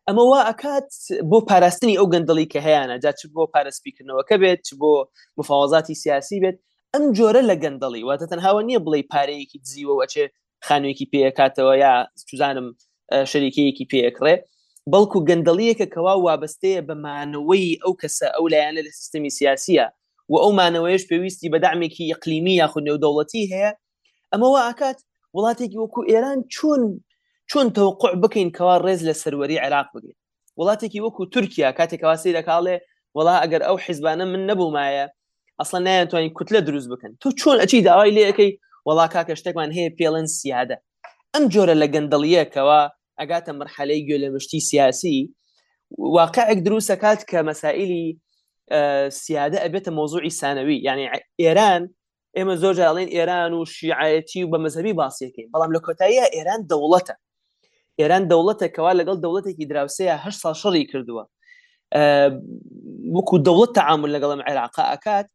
ئەمە وا ئەکات بۆ پاراستنی ئەو گەندەڵی کە هەیەە جا چ بۆ پارەسپیکردنەوەکە بێت چ بۆ مفاوەزاتی سیاسی بێت ئەم جۆرە لە گەندەڵی واتە تەنهاوە نییە بڵێ پارەیەکی دزیوە وەچێ خانوێکی پێکاتەوە یا سوزانم شەریکەیەکی پێکڕێ بەڵکو گەندەڵیەکە کەوا وابستەیە بە مانەوەی ئەو کەسە ئەو لایەنە لە سیستمی سیاسیە و ئەو مانەوەیش پێویستی بەدامێکی یقلیمی یاخود نێودەوڵەتی هەیە ئەمەوە ئاکات وڵاتێکی وەکو ئێران چۆن چۆن تەوقع بکەین کەوا ڕێز لە سەروەری عێراق بگرێت وڵاتێکی وەکو تورکیا کاتێک کەواسی دەکاڵێ وڵا ئەگەر ئەو حیزبانە من نەبوومایە ئەسڵ نایەنتوانین کوتلە دروست بکەن تو چۆن ئەچی داوای لەکەی وڵا کاکە شتێکمان هەیە پێڵەن سیادە ئەم جۆرە لە گەندەڵیەکەوە ئەگاتە مرحلەی گوێ لە مشتی سیاسی واقعێک دروستەکات کە مەسائللی سیادە ئەبێتە مۆزوعی سانەوی یعنی ئێران ئێمە زۆر جاڵین ئێران و شیعەتی و بە مەزەبی باسیەکەی بەڵام لە کۆتاییە ئێران دەوڵەتە ئێران دەوڵەتە کەوا لەگەڵ دەوڵەتێکی دراوسەیە هە ساڵ شەڕی کردووە وەکو دەوڵەت تعامل لەگەڵم عێراق ئەکات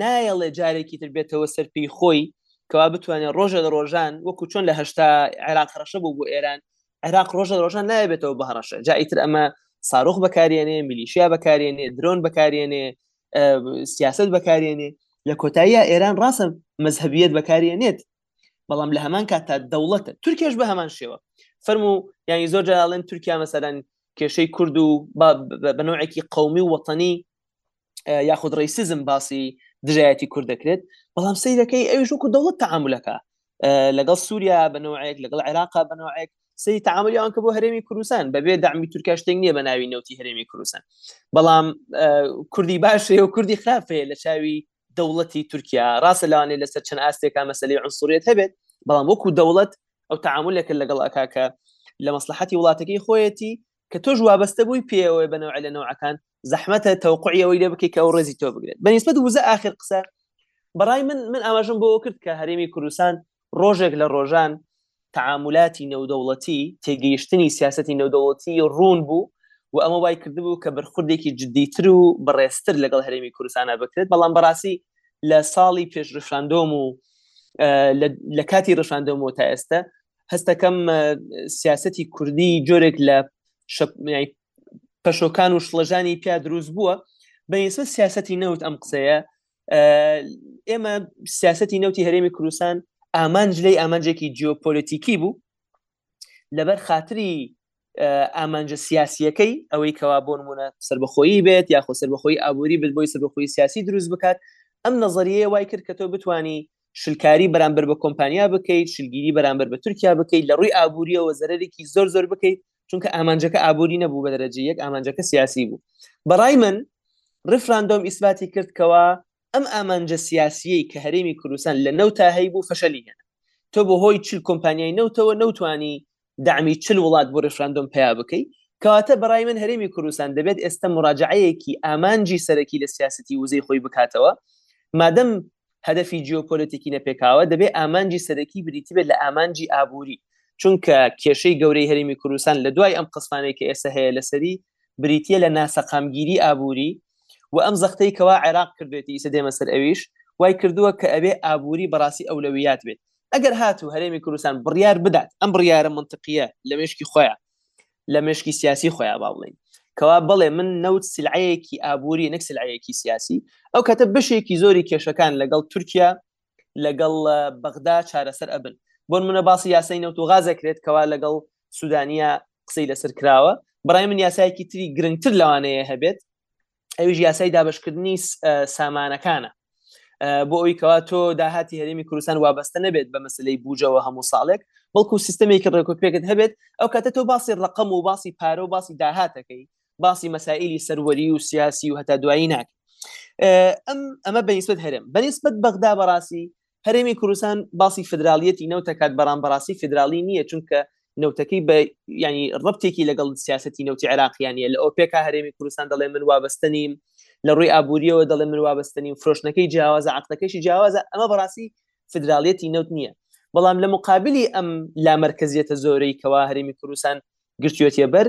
نایەڵێ جارێکی تر بێتەوە سەر پێی خۆی کەوا بتوانێت ڕۆژە لە ڕۆژان وەکو چۆن لە هەشتا عێراق ڕەشە بوو بۆ ئێران عێراق ڕۆژە ڕۆژان نایبێتەوە بە هەڕەشە جاییتر ئەمە ساروخ بەکارێنێ میلیشیا بەکارێنێ درۆن بەکارێنێ سیاست بەکارێنێ لە کۆتاییە ئێران ڕاستە مەذهبیت بەکارێنێت بەڵام لە هەمان کات تا دەوڵەتە تورکێش بە هەمان شێوە فەرمو و ینی زۆر جاڵێن تورکیا مەسەرەن کێشەی کورد و بەنەوەێکی قومی و وەتەنی یاخود ڕیسیزم باسی دژایەتی کورد دەکرێت بەڵام سیرەکەی ئەویش وکو دەوڵەت تعاملەکە لەگەڵ سووریا بەنەوەیەک لەگەڵ عێراقا بەنەوەیەک سی تعاملی ئەوان کە بۆ هەرێمی کوردستان بەبێ دامی تورکیا شتێک نییە بە ناوی نەوتی هەرێمی کوردستان بەڵام کوردی باشەیە و کوردی خراپەیە لە چاوی دەوڵەتی تورکیا ڕاستە لەوانێ لەسەر چەند ئاستێکا مەسلی عنسوریت هەبێت بەڵام وەکو دەوڵەت ئەو تعاملەکە لەگەڵ ئەکاکە لە مەسلحەتی وڵاتەکەی خۆیەتی کە تۆش وابەستە بووی پێوەی بە نەوعی لە نەوعەکان زەحمەتە تەوقعی ئەوەی لێ بکەیت کە ئەو ڕێزی تۆ بگرێت بەنیسبەت وزە آخر قسە بەڕای من من ئاماژم بۆ کرد کە هەرێمی کوردستان ڕۆژێک لە ڕۆژان تعاملاتی نەودەوڵەتی تێگەیشتنی سیاستی نەودەوڵەتی ڕوون بوو و ئەمە وای کردبوو کە بەرخوردێکی جددیتر و بەڕێزتر لەگەڵ هەرێمی کوردستانە بکرێت بەڵام بەڕاستی لە ساڵی پێش ڕفراندۆم و لە کاتی ڕفراندۆم و تا ئێستا هەستەکەم سیاستی کوردی جۆرێک لە پەشۆکان و شڵەژانی پیا دروست بووە بەنیسە سیاستی نەوت ئەم قسەیە ئێمە سیاستی نەوتی هەرێمی کوردستان ئامانج لی ئامانجێکی جیۆپۆلەتیکی بوو لەبەر خااتری ئامانجە سیاسیەکەی ئەوەی کەوا بۆ نمونە سربەخۆیی بێت یاخۆ سربەخۆی ئابووری بێت بۆی سربەخۆی سیاسی دروست بکات ئەم نظریەیە وای کرد کە تۆ بتانی شلکاری بەرامبەر بە کۆمپانیا بکەیت شلگیری بەرامبەر بە تورکیا بکەیت لە ڕووی ئابووریەوە زەرێکی زۆر زۆر بکەیت چونکە ئامانجەکە ئابووری نەبوو بە دەرەجە یەک ئامانجەکە سیاسی بوو بەڕای من ڕفراندۆم ئیسباتی کردکەوە ئەم ئامانجە سیاسیەی کە هەرێمی کوردستان لە نەوتا هەیبوو فەشەلی هێنا تۆ بۆ هۆی چل کۆمپانیای نەوتەوە نەوتانی دامی چل وڵات بۆ ڕفراندۆم پیا بکەی کەواتە بەڕای من هەرێمی کوردستان دەبێت ئێستا مراجعەیەکی ئامانجی سەرەکی لە سیاستی وزەی خۆی بکاتەوە مادەم هەدەفی جیۆپۆلەتیکی نەپێکاوە دەبێ ئامانجی سەرەکی بریتی بێت لە ئامانجی ئابووری چونکە کێشەی گەورەی هەرمی کوردستان لە دوای ئەم قسمانەی کە ئێستا هەیە لەسەری بریتیە لە ناسەقامگیری ئابوری وە ئەم زەختەی کەوا عێراق کردوێتی ئیسە دێمە سەر ئەویش وای کردوە کە ئەبێ ئابوری بەڕاستی ئەولەویات بێت ئەگەر هاتو هەرێمی کوردستان بڕیار بدات ئەم بڕیارە مەنتقیە لە مێشکی خۆیان لە مێشکی سیاسی خۆیان با بڵین کەوا بڵێ من نەوت سلعەیەکی ئابووری نەک سلعەیەکی سیاسی ئەو کەتە بەشێکی زۆری کێشەکان لەگەڵ تورکیا لەگەڵ بەغدا چارەسەر ئەبن بۆن منە باسی یاسای نەوت و غازەکرێت کەوا لەگەڵ سودانیا قسەی لەسەر کراوە بڕای من یاسایەکی تری گرنگتر لەوانەیە هەبێت ئەویش یاسای دابشکردنی سامانەکانە بۆ ئەوی کەوا تۆ داهاتی هەرێمی کوردستان وابەستە نەبێت بە مەسلەی بوجەوە هەموو ساڵێک بەڵکو سیستمێکی ڕێکۆپێکت هەبێت ئەو کاتە تۆ باسی ڕقم و باسی پارە و باسی داهاتەکەی باسی مەسائللی سەروەری و سیاسی و هەتا دوایی ناکە ئەم ئەمە بەنیسبت هەرم بەنیسبت بەغدا بەڕاستی هەرێمی کوردستان باسی فدرالیەتی نەوتەکات بەرام بەڕاستی فدرالی نییە چونکە نەوتەکەی بە ینی ڕبتێکی لەگەڵ سیاستی نەوتی عراقییانە لە ئۆپێکا هەرێمی کوردستان دەڵێ من وابەستە نیم لە ڕووی ئابوووریەوە دەڵێ من وابەستە نیم فرۆشتنەکەی جیاوازە عقلەکەشی جیاوازە ئەمە بەڕاستی فدرالیەتی نەوت نییە بەڵام لە مقابلی ئەم لامەرکزیەتە زۆرەی کەوا هەرمی کوردستان گرتوێتە بەر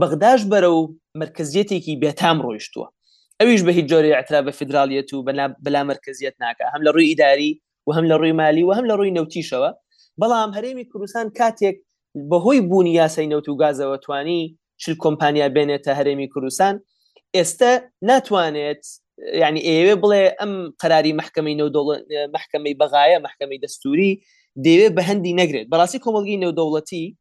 بەغداش بەرە و مرکزیەتێکی بێتام ڕۆیشتووە ئەویش بە هیچ جۆری ئەترا بە فیدراالیەت و بەلا مرکزیت ناکە هەم لە ڕووی ئیداری و هەم لە ڕووی مالی و هەم لە ڕووی نەوتیشەوە بەڵام هەرێمی کوردستان کاتێک بەهۆی بوونی یاسای نەوت و گازەوە توانی چل کۆمپانیا بێنێتە هەرێمی کوردستان ئێستا ناتوانێت یعنی ئێوێ بڵێ ئەم قەراری محکمەی نەودەوڵەت محکمەی بەغایە محکمەی دەستوری دەوێت بە هەندی نەگرێت بەڕاستی کۆمەلگی نێودەوڵەتی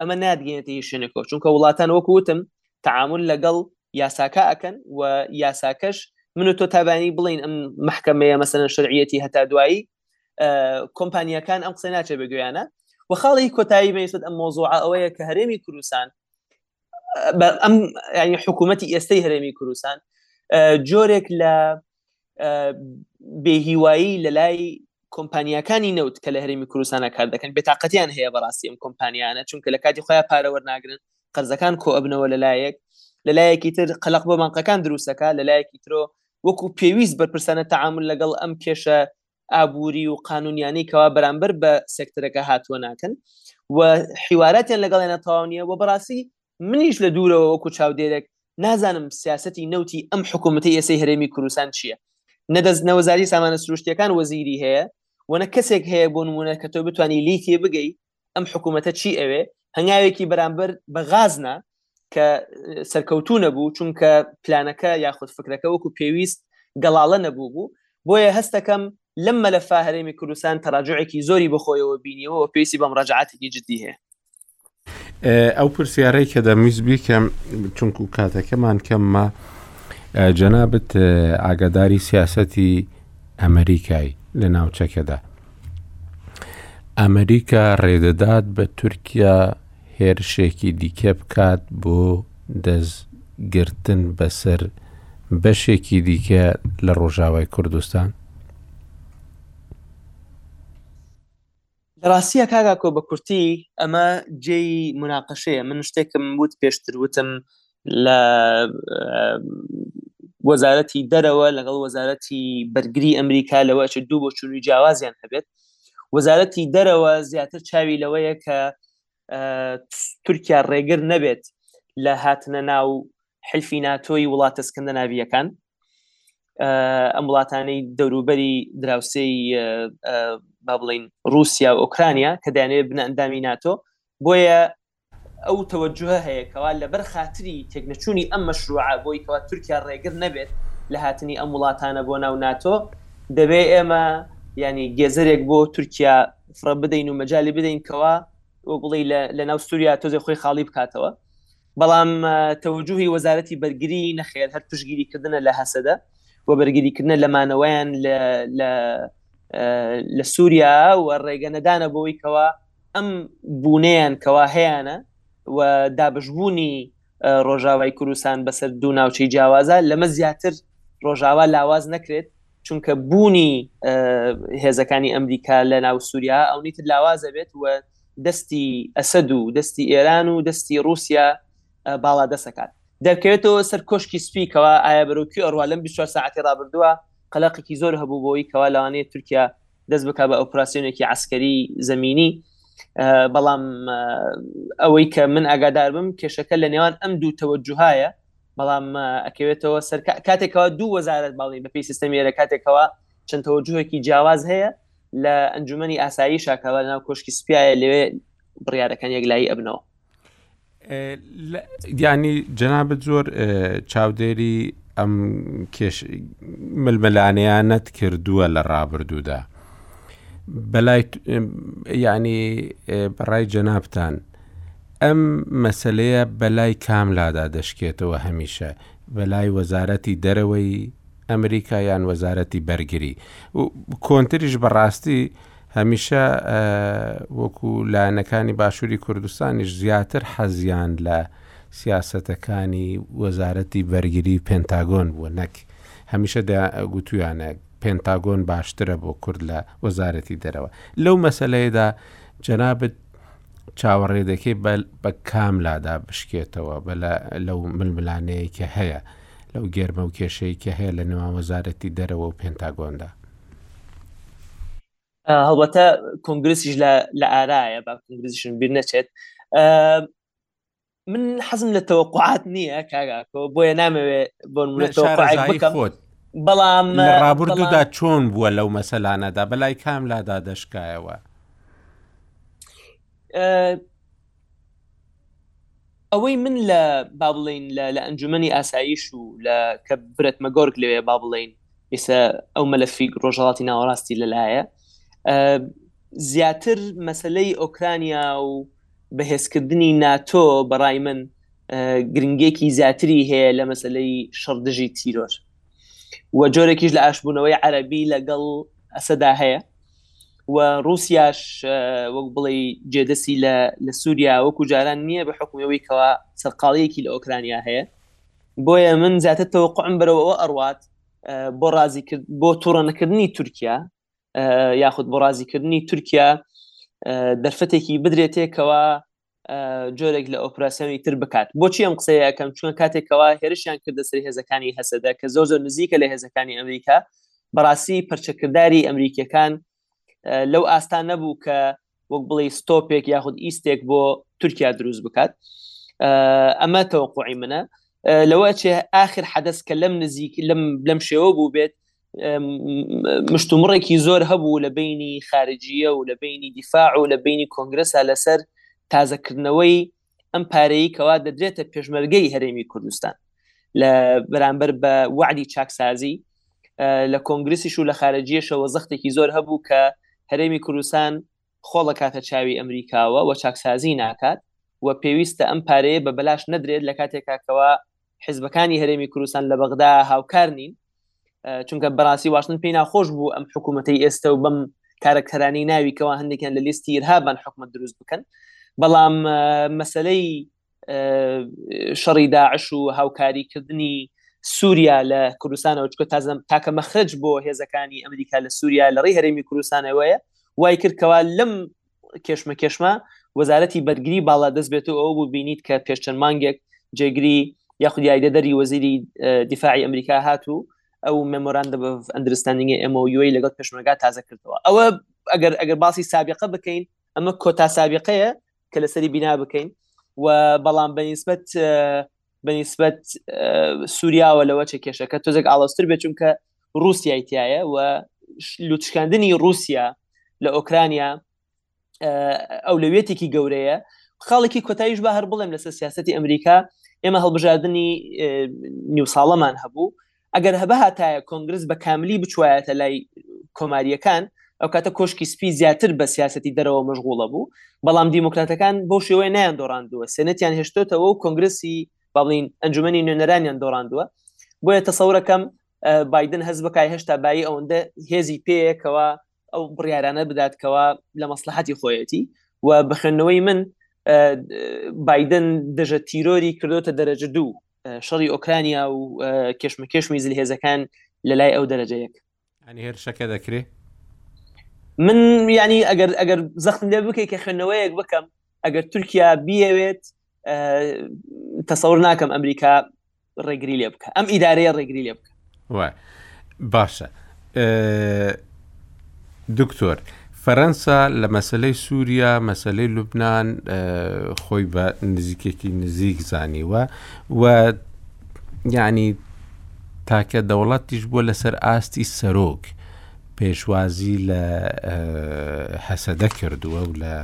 ئەمە نادگەێنێتە هی شوێنەکەەوە چونکە وڵاتان وەکو وتم تعامل لەگەڵ یاساکە ئەکەن و یاساکەش من و تۆ تابانی بڵین ئەم محکمەیە مەسەن شەرعەتی هەتا دوایی کۆمپانیەکان ئەم قسە ناچێ بەگویانە و خاڵی کۆتایی بەیسد ئەم مۆزوع ئەوەیە کە هەرێمی کوردستان ئەم ینی حکوومەتتی ئێستەی هەرێمی کوردستان جۆرێک لە بێهیوایی لە لای کۆمپانیاکانی نەوت کە لە هەرمی کوردستانە کار دەکەن بێتاقەتیان هەیە بەڕاستی ئەم کۆمپانیانە چونکە لە کاتی خۆیان پارەوە ناگرن قەرزەکان کۆ ئەبنەوە لەلایەک لەلایەکی تر قەلق بۆ مانقەکان دروستەکە لەلایەکی ترۆ وەکو پێویست بەرپرسانە تعامل لەگەڵ ئەم کێشە ئابووری و قانونیانی کەوا بەرامبەر بە سێکتەرەکە هاتووە ناکەن و حیواراتیان لەگەڵێنە تەواو نیە و بەڕاستی منیش لە دوورەوە وەکو چاودێرێک نازانم سیاستی نەوتی ئەم حکوومەتی ئێسەی هەرێمی کوردستان چییە نەدەست نەوەزاری سامانە سروشتیەکان وەزیری هەیە وەنە کەسێک هەیە بۆ نمونە کە تۆ بتانی لی تێ بگەی ئەم حکوومەتە چی ئەوێ هەنگاوێکی بەرامبەر بە غازنا کە سەرکەوتو نەبوو چونکە پلانەکە یاخود فکرەکە وەکو پێویست گەڵاڵە نەبوو بوو بۆیە هەستەکەم لەم مەلەفا هەرێمی کوردستان تەراجعێکی زۆری بخۆیەوە بینیەوە پێویستی بەم ڕجعاتێکی جددی هەیە ئەو پرسیارەی کە دەمویست بیکەم چونکو کاتەکەمان کەممە جەنابەت ئاگاداری سیاسەتی ئەمریکای لە ناوچەکەدا ئەمریکا ڕێدەدات بە تورکیا هێرشێکی دیکە بکات بۆ دەستگرتن بەسەر بەشێکی دیکە لە ڕۆژاوای کوردستان لە ڕاستییا کاک ئاکۆ بە کورتی ئەمە جێی مناقەشەیە من شتێکم وت پێشتر وتم لە وەزارەتی دەرەوە لەگەڵ وەزارەتی بەرگری ئەمریکا لەوە چ دوو بۆ چووی جیاوازیان هەبێت وەزارەتی دەرەوە زیاتر چاوی لەوەیە کە تورکیا ڕێگر نەبێت لە هاتنە ناو حلفی ناتۆی وڵاتە سکەندە ناویەکان ئەم وڵاتانەی دەوروبەری دراوسی با بڵین رووسیا و ئۆکرانیا کە دەیانێت بنەندامی ناتۆ بۆیە ئەو تەوەجوه هەیە کەوا لەبەر خااتری تێکنەچوونی ئەم مەشروعە بۆی کەوا تورکیا ڕێگر نەبێت لە هاتنی ئەم وڵاتانە بۆ ناو ناتۆ دەبێ ئێمە ینی گێزەرێک بۆ تورکیا فرە بدەین و مەجای بدەین کەوا بڵی لە ناو سووریا تۆزێ خۆی خاڵی بکاتەوە بەڵام تەوەجوهی وەزارەتی بەرگری نەخێر هەر پشگیری کردنە لە هەسەدە و بەرگری کردنە لە مانەوەیان لە سووریا و ڕێگە نەدانە بۆی کەوا ئەم بوونیان کەوا هەیەە و دابشبوونی ڕۆژاوای کوردستان بەسەر دوو ناوچەی جیاوازە لەمە زیاتر ڕۆژاوا لاواز نەکرێت چونکە بوونی هێزەکانی ئەمریکا لە ناو سووریا ئەو نیتر لاوازە بێت و دەستی ئەسەد و دەستی ئێران و دەستی رووسیا باڵا دەسەکات دەرکەوێتەوە سەر کۆشکی سپی کەەوە ئایا بەرەوکی ئەڕوا لەم 24 ساعتی رابردووە قەلقێکی زۆر هەبوو بۆی کەوا لەوانەیە تورکیا دەست بک بە ئۆپراسسیۆنێکی عسکەری زمینی بەڵام ئەوەی کە من ئاگادار بم کێشەکە لە نێوان ئەم دوو تەوەجوهایە بەڵام ئەکەوێتەوە سەر کاتێکەوە دوو وەزارت باڵی بەپی سیستەمیێرە کاتێکەوە چەند تەوەجوهێکی جیاواز هەیە لە ئەنجومی ئاسایی شاکاوە لە ناو کۆشکی سپایە لەوێ بڕیارەکان یەکلایی ئەبنەوە دیانی جەنابەت زۆر چاودێری ئەم ململانەیانەت کردووە لە ڕابردوودا بەلای ینی بەڕای جەنابان ئەم مەسلەیە بەلای کاملادا دەشکێتەوە هەمیشە بەلای وەزارەتی دەرەوەی ئەمریکا یان وەزارەتی بەرگری و کۆنتریش بەڕاستی هەمیشە وەکو لایەنەکانی باشووری کوردستانیش زیاتر حەزیان لە سیاسەتەکانی وەزارەتی بەرگری و پێنتاگۆن بووە نەک هەمیشە گوتویانە پێنتاگۆن باشترە بۆ کورد لە وەزارەتی دەرەوە لەو مەسلەیەدا جەنابەت چاوەڕێ دەکەی بە بە کام لادا بشکێتەوە بە لە لەو ململانەیە کە هەیە لەو گێرمە و کێشەی کە هەیە لە نێوان وەزارەتی دەرەوە و پێنتاگۆندا هەڵبەتە کۆنگرسیش لە لە ئارایە با کۆنگرسیشن بیر نەچێت من حەزم لە تەوەقعات نییە کاگاکۆ بۆیە نامەوێ بۆن خۆت بەڵام ڕابردوودا چۆن بووە لەو مەسەلانەدا بەلای کام لادا دەشکایەوە ئەوەی من لە با بڵین لە ئەنجومی ئاسایش و لە کە برەتمە گۆرگ لەوێ با بڵین ئێستا ئەو مەلەفی ڕۆژهڵاتی ناوەڕاستی لەلایە زیاتر مەسلەی ئۆکرانیا و بەهێزکردنی ناتۆ بەڕای من گرنگێکی زیاتری هەیە لە مەسلەی شەڕدژی تیرۆر و جۆرێکیش لە ئاشبوونەوەی عەربی لەگەڵ ئەسەدا هەیە و رووسیاش وەک بڵێ جێدەسی لە لە سووریا وەکو جاران نییە بە حکومیەوەی کەوا سەرقاڵیەکی لە ئۆکرانیا هەیە بۆیە من زیاتر تەوەقعم بەرەوە ئەوە ئەڕوات بۆ ڕازی کرد بۆ تووڕەنەکردنی تورکیا یاخود بۆ ڕازیکردنی تورکیا دەرفەتێکی بدرێتێکەوە جۆرێک لە ئۆپراسسیۆنی تر بکات بۆچی ئەم قسەیە کەم چون کاتێکەوە هێرشیان کردە سری هێزەکانی هەسەدە کە زۆر زۆر نزیکە لە هێزەکانی ئەمریکا بەڕاستی پرچەکردداری ئەمریکیەکان لەو ئاستان نەبوو کە وەک بڵێ ستۆپێک یاخود ئیستێک بۆ تورکیا دروست بکات ئەمە تەوەقعی منە لەوە چێ ئاخر حەدەس کە لەم نزیک لەم لەم شێوە بوو بێت مشتومڕێکی زۆر هەبوو لە بینی خارجیە و لە بینی دیفاع و لە بینی کۆنگرسا لەسەر تازەکردنەوەی ئەم پارەیە کەوا دەدرێتە پێشمەرگەی هەرێمی کوردستان لە بەرامبەر بە وعدی چاکسازی لە کۆنگرسیش و لە خارجیەشەوە زەختێکی زۆر هەبوو کە هەرێمی کوردستان خۆڵە کاتە چاوی ئەمریکاوە و چاکسازی ناکات و پێویستە ئەم پارەیە بە بەلاش نەدرێت لە کاتێکاکەوە حزبەکانی هەرێمی کوردستان لە بەغدا هاوکار نین چونکە بەڕاستی واشتن پێی ناخۆش بوو ئەم حکوومەتەی ئێستا و بەم کارەکتەرانی ناوی کەوا هەندێکیان لە لیستی ئرهابان حکومت دروست بکەن بەڵام مەسلەی شەڕی داعش و هاوکاریکردنی سووریا لە کوردستانەوە چکە تازم تاکە مەخرج بۆ هێزەکانی ئەمریکا لە سووریا لە ڕێی هەرێمی کوردستانەوەیە وای کرد کەوا لەم کێشمەکێشمە وەزارەتی بەرگری باڵا دەست بێت و ئەو بوو بینیت کە پێشچەند مانگێک جێگری یاخود یایدە دەری وەزیری دیفاعی ئەمریکا هات و ئەو مەمۆراندە بە ئەندرستانیە ئەمەویی لەگەڵ پێشمەگا تازە کردەوە ئەوە ئەگەر ئەگەر باسی سابقە بکەین ئەمە کۆتا سابقەیە کە لەسەری بینا بکەین و بەڵام بەنیسبەت بەنیسبەت سووریاوە لەوە چە کێشەکە تۆزێک ئاڵۆستر بێت چونکە رووسای تایە و لوتشکاندنی رووسیا لە ئۆکرانیا ئەو لەوێتێکی گەورەیە خاڵێکی کۆتاییش بە هەر بڵێم لەسەر سیاستی ئەمریکا ئێمە هەڵبژاردننی نیو ساڵەمان هەبوو ئەگەر هەبهاتایە کۆنگرس بە کاملی بچوایەتە لای کۆماریەکان ئەو کاتە کۆشکی سپی زیاتر بە سیاستی دەرەوە مشغوڵە بوو بەڵام دیموکراتەکان بۆ شێوەی نیان دۆڕاندووە سێنەتیان هێشتۆتەوە و کۆنگرسی باڵین ئەنجومی نوێنەرانیان دۆڕاندووە بۆیە تەسەورەکەم بادن هەز بکای هێشتا بای ئەوەندە هێزی پێیەکەوە ئەو بڕیارانە بدات کەوا لە مەسلحەتی خۆیەتی و بخێندنەوەی من بادن دژە تیرۆری کردوتە دەرەجە دوو شەڕی ئۆکرانیا و کێشمەکێشمی زلهێزەکان لە لای ئەو دەرەجەیەک ئەنی هێرشەکە دەکرێت من ینی ئەگەر ئەگەر زەخت لێ بکەیت کە خوێندنەوەیەک بکەم ئەگەر تورکیا بیەوێت تەسەور ناکەم ئەمریکا ڕێگری لێ بکە ئەم ئیدارەیە ڕێگری لێ بکە باشە دکتۆر فەرەنسا لە مەسلەی سووریا مەسلەی لوبناان خۆی بە نزیکێکی نزیک زانیوە و یعنی تاکە دەوڵەتیش بووە لەسەر ئاستی سەرۆک پێشوازی لە حەسەدە کردووە و لە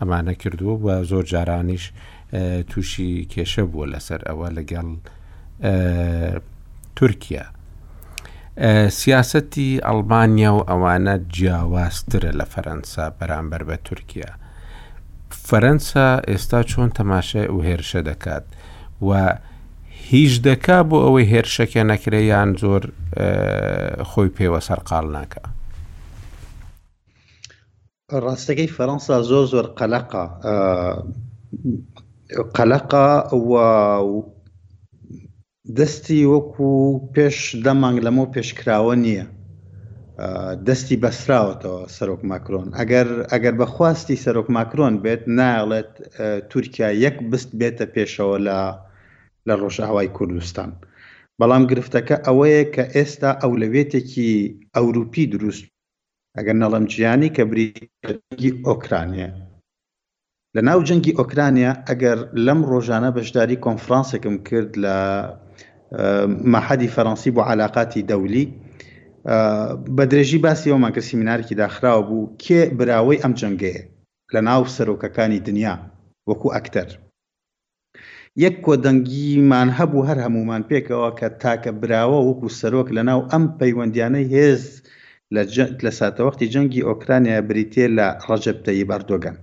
ئەمانە کردووە و زۆر جارانیش تووشی کێشە بووە لەسەر ئەوە لەگەڵ تورکیا. سیاسەتی ئەڵمانیا و ئەوانە جیاوازترە لە فەرەنسا بەرامبەر بە تورکیا. فەرەنسا ئێستا چۆن تەماشای ئەو هێرشە دەکات و هیچ دەکا بۆ ئەوەی هێرشەکە نەکرێ یان زۆر خۆی پێوە سەرقال ناکە. ڕاستەکەی فەرەنسا زۆر زۆر قەلەقە قەلەقە و دەستی وەکو پێش دەمانگ لەمە پێشکراوە نییە دەستی بەسراوەتەوە سەرۆک ماکرۆن ئەگەر ئەگەر بەخواستی سەرۆک ماکرۆن بێت ناڵێت تورکیا یەک بست بێتە پێشەوە لە لە ڕۆژئاوای کوردستان بەڵام گرفتەکە ئەوەیە کە ئێستا ئەولەوێتێکی ئەوروپی دروست ئەگەر نەڵێم جیهانی کە بریتی لە جەنگی ئۆکرانیە. لە ناو جەنگی ئۆکرانیا ئەگەر لەم ڕۆژانە بەشداری کۆنفرانسێکم کرد لە مەحەدی فەرەنسی بۆ علااقاتی دەولی بە درێژی باسی ئەومان کرد سیمینارێکی داخراوە بوو کێ براوەی ئەم جەنگەیە لە ناو سەرۆکەکانی دنیا وەکو ئەکتەر یەک کۆدەنگیمان هەبوو هەر هەموومان پێکەوە کە تاکە براوە وەکو سەرۆک لەناو ئەم پەیوەندیانەی هێز لە ساتەوەختی جەنگی ئۆکرانیایە بریتیە لە ڕەجەب تەیب ئەردۆگان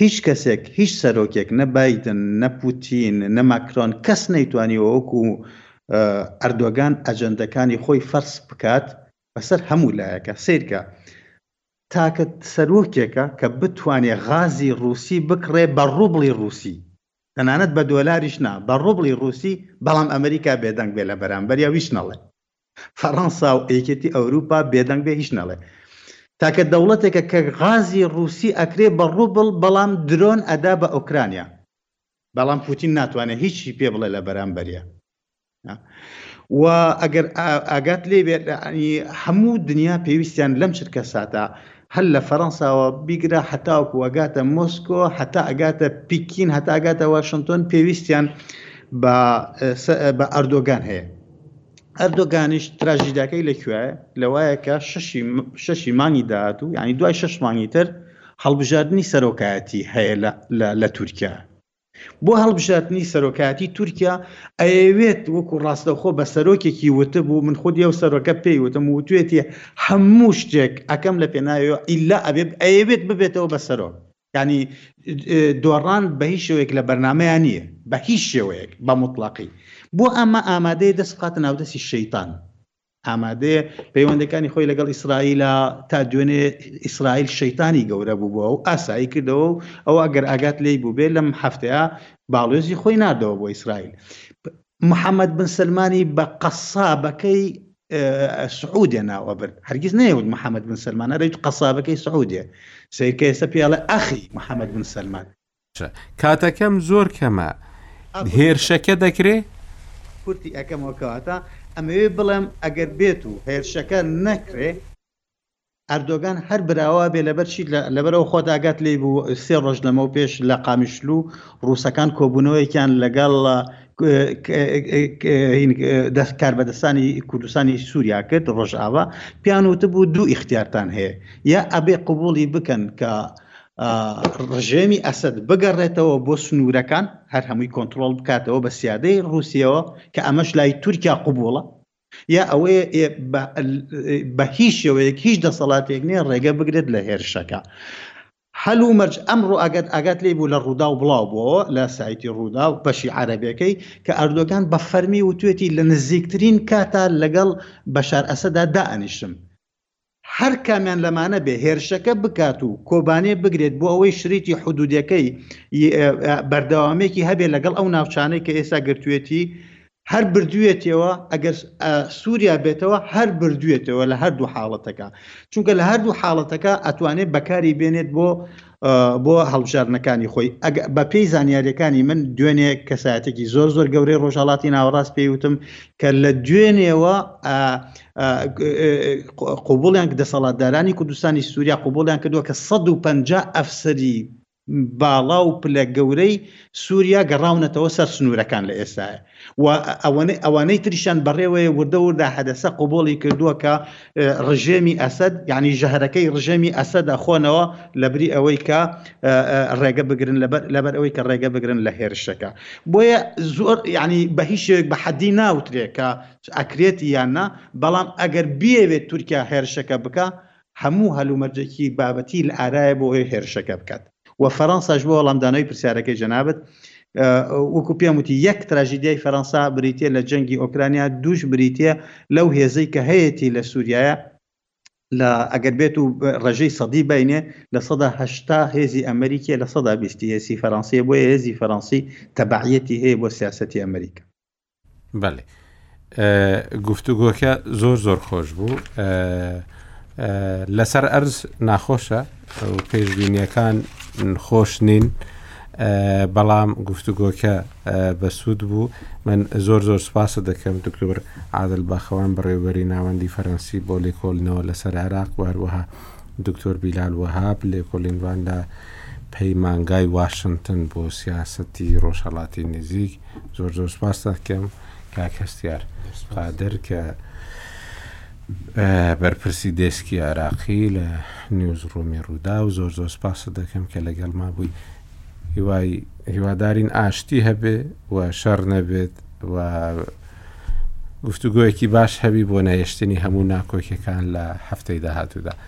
هیچ کەسێک هیچ سەرۆکێک نە بایدن نە پوتین نە ماکرۆن کەس نەیتوانیوە وەکو ئەردۆگان ئەجەندەکانی خۆی فەرز بکات بەسەر هەموو لایەکە سەیرکە تاکە سەرۆکێکە کە بتوانێ غازی ڕووسی بکڕێ بە ڕوبڵی ڕووسی، تەنانەت بە دۆلاریش نا، بە ڕوبڵی ڕووسی، بەڵام ئەمریکا بێدەنگ بێ لە بەرامبەریا و هیچ نەڵێ. فەڕەنسا و یەکێتی ئەوروپا بێدەنگ بێ هیچ نەڵێ. تاکە دەوڵەتێکە کە غازی ڕووسی ئەکرێ بە ڕوبڵ، بەڵام درۆن ئەدا بە ئۆکرانیا. بەڵام پوتین ناتوانێ هیچی پێ بڵێ لە بەرامبەریا. و ئەگەر ئاگات لێ بێت ینی هەموو دنیا پێویستیان لەم چرکە ساتە هەر لە فەەنساوە بیگرە هەتاوکو ئەگاتە مۆسکۆ هەتا ئەگاتە پیکین هەتا ئەگاتە واشنگتۆن پێویستیان بە ئەردۆگان هەیە ئەردۆگانیش تراژیداکەی لەکوێ لەوایە کە شەشی مانگی داات و ینی دوای شش مانگی تر هەڵبژاردننی سەرۆکایەتی هەیە لە تورکیا بۆ هەڵبژاردنی سەرۆکایەتی تورکیا ئەیەوێت وەکو ڕاستەوخۆ بە سەرۆکێکی وتبوو من خودی ئەو سەرۆکە پێی وتم وتوێتی هەموو شتێک ئەکەم لە پێناوێ ئیلا ئەبێ ئەیەوێت ببێتەوە بە سەرۆک ینی دۆڕان بە هیچ شێوەیەک لە بەرنمەیان نییە بە هیچ شێوەیەک بە مطلقی بۆ ئەمە ئامادەی دەست بخاتە ناودەستی شەیتان ئامادەیە پەیوەندەکانی خۆی لەگەڵ ئیسرائیلا تا دوێنێ ئیسرائیل شەیتانی گەورە بوو بووە و ئاسایی کردەوە و ئەو ئەگەر ئاگات لی بووبێ لەم هەفتەیە باڵێزی خۆی نردەوە بۆ ئیسرائیل محەممەد بن سلمانی بە قەسابەکەی سعودێ ناوە برد هەرگیز نەیەوت محەممەد بن سلمان ئەرەیت قەسابەکەی سعودێ سیرکە ئێستا پیاڵە ئەخی محەممەد بن سلمان کاتەکەم زۆر کەمە هێرشەکە دەکرێ؟ کورتی ئەکەمەوە کەواتە ئەمەوێ بڵێم ئەگەر بێت و هێرشەکە نەکرێ ئەردۆگان هەر براوا بێ لەبەر چیت لەبەرەوە خۆت ئاگات لێ بوو سێ ڕۆژ لەمەو پێش لە قامیشلو ڕووسەکان کۆبوونەوەیکیان لەگەڵ دەست کار بەدەستانی کوردستانی سووریا کرد ڕۆژئاوا پیان وتبوو دوو ئیختیارتان هەیە یا ئەبێ قوبولی بکەن کە ڕژێمی ئەسەد بگەڕێتەوە بۆ سنوورەکان هەر هەمووی کۆنتترۆل بکاتەوە بە سیادەی ڕوسیەوە کە ئەمەش لای تورکیا قوبووڵە یا ئەوەیە بە هیچ شێوەیەک هیچ دەسەڵاتێک نیە ڕێگە بگرێت لە هێرشەکە. هەل و مەرج ئەمڕۆ ئەگەت ئاگات لی بوو لە ڕوودا و بڵاو بووەوە لە سایتی ڕوودا و بەشی عربەکەی کە ئەردۆگان بە فەرمی وتوێتی لە نزیکترین کاتا لەگەڵ بەشار ئەسەدا دائەنیشتم هەرکامیان لەمانە بێ هێرشەکە بکات و کۆبانێ بگرێت بۆ ئەوەی شریتی حدودەکەی بەردەوامێکی هەبێ لەگەڵ ئەو ناوچانەی کە ئێستا گرتوێتی هەر بردوێتەوە ئەگەر سووریا بێتەوە هەر بردوێتەوە لە هەردوو حاڵەتەکە چونکە لە هەردوو حاڵەتەکە ئەتوانێت بەکاری بێنێت بۆ بۆ هەڵبژاردنەکانی خۆی ئەگ بە پێی زانیاریەکانی من دوێنێ کەسایەتێکی زۆر زۆر گەورەی ڕۆژهڵاتی ناوەڕاست پێیوتم کە لە دوێنێەوە قوبڵیان دەسەڵاتدارانی کوردستانی سووریا قوبڵیان کردووە کە 150 ئەفسری باڵا و پلە گەورەی سووریا گەڕاونەتەوە سەر سنوورەکان لە ئێستاە و ئەوانەی تریشان بەڕێوەیە وردە وردا حەدەسە قوبوڵی کردووە کە ڕژێمی ئەسد یعنی ژەهرەکەی ڕژێمی ئەسە دەخۆنەوە لەبری ئەوەی کە ڕێگە بگرن لەبەر ئەوەی کە ڕێگە بگرن لە هێرشەکە بۆیە زۆر ینی بە هیچ شێک بە حەدی ناوترێ کە ئەکرێت یاننا بەڵام ئەگەر بێوێت تورکیا هێرشەکە بکە هەموو هەلومەرجێکی بابەتی لە ئارایە بۆ ئەوەی هێرشەکە بکات و فەرەنساش بۆ وەڵامدانەوەی پرسیارەکەی جەنابت وەکو پێم وتی یەک تراژیدیای فەرەنسا بریتە لە جەنگی ئۆکرانیا دووش بریتە لەو هێزەی کە هەیەی لە سووریایە لە ئەگەر بێت و ڕێژەی سەدی بینێ لە سەدا هەشتا هێزی ئەمریکیە لە سەدا بیستی هێزی فەرەنسیە بۆیە هێزی فەرەنسی تەبعەتی هەیە بۆ سیاستی ئەمریکا بەلی گفتوگۆکە زۆر زۆر خۆش بوو لەسەر ئەرز ناخۆشە پێشبینیەکان خۆش نین بەڵام گفتوگۆکە بەسوود بوو من زۆر زۆر سپاسە دەکەم دکتۆر عادل باخەوان بەڕێوبەری ناوەندی فەرەنسی بۆ لێکۆلنەوە لەسەر عێراق و هەروەها دکتۆر بیلال وهاب لێکۆلینوان لە پەیمانگای واشنتن بۆ سیاستی ڕۆژهڵاتی نزیک زۆر زۆر سپاستان کەم کاک هەستیار قادر کە بەرپرسی دێسکی عراقی لە نیوز ڕوومی ڕوودا و زۆر زۆر سپاست دەکەم کە لەگەڵ ما بووی هیوای هیوادارین ئاشتی هەبێ و شەڕ نەبێت و گفتوگویەکی باش هەبی بۆ نەهێشتنی هەموو ناکۆکیەکان لە هەفتەی داهاتوودا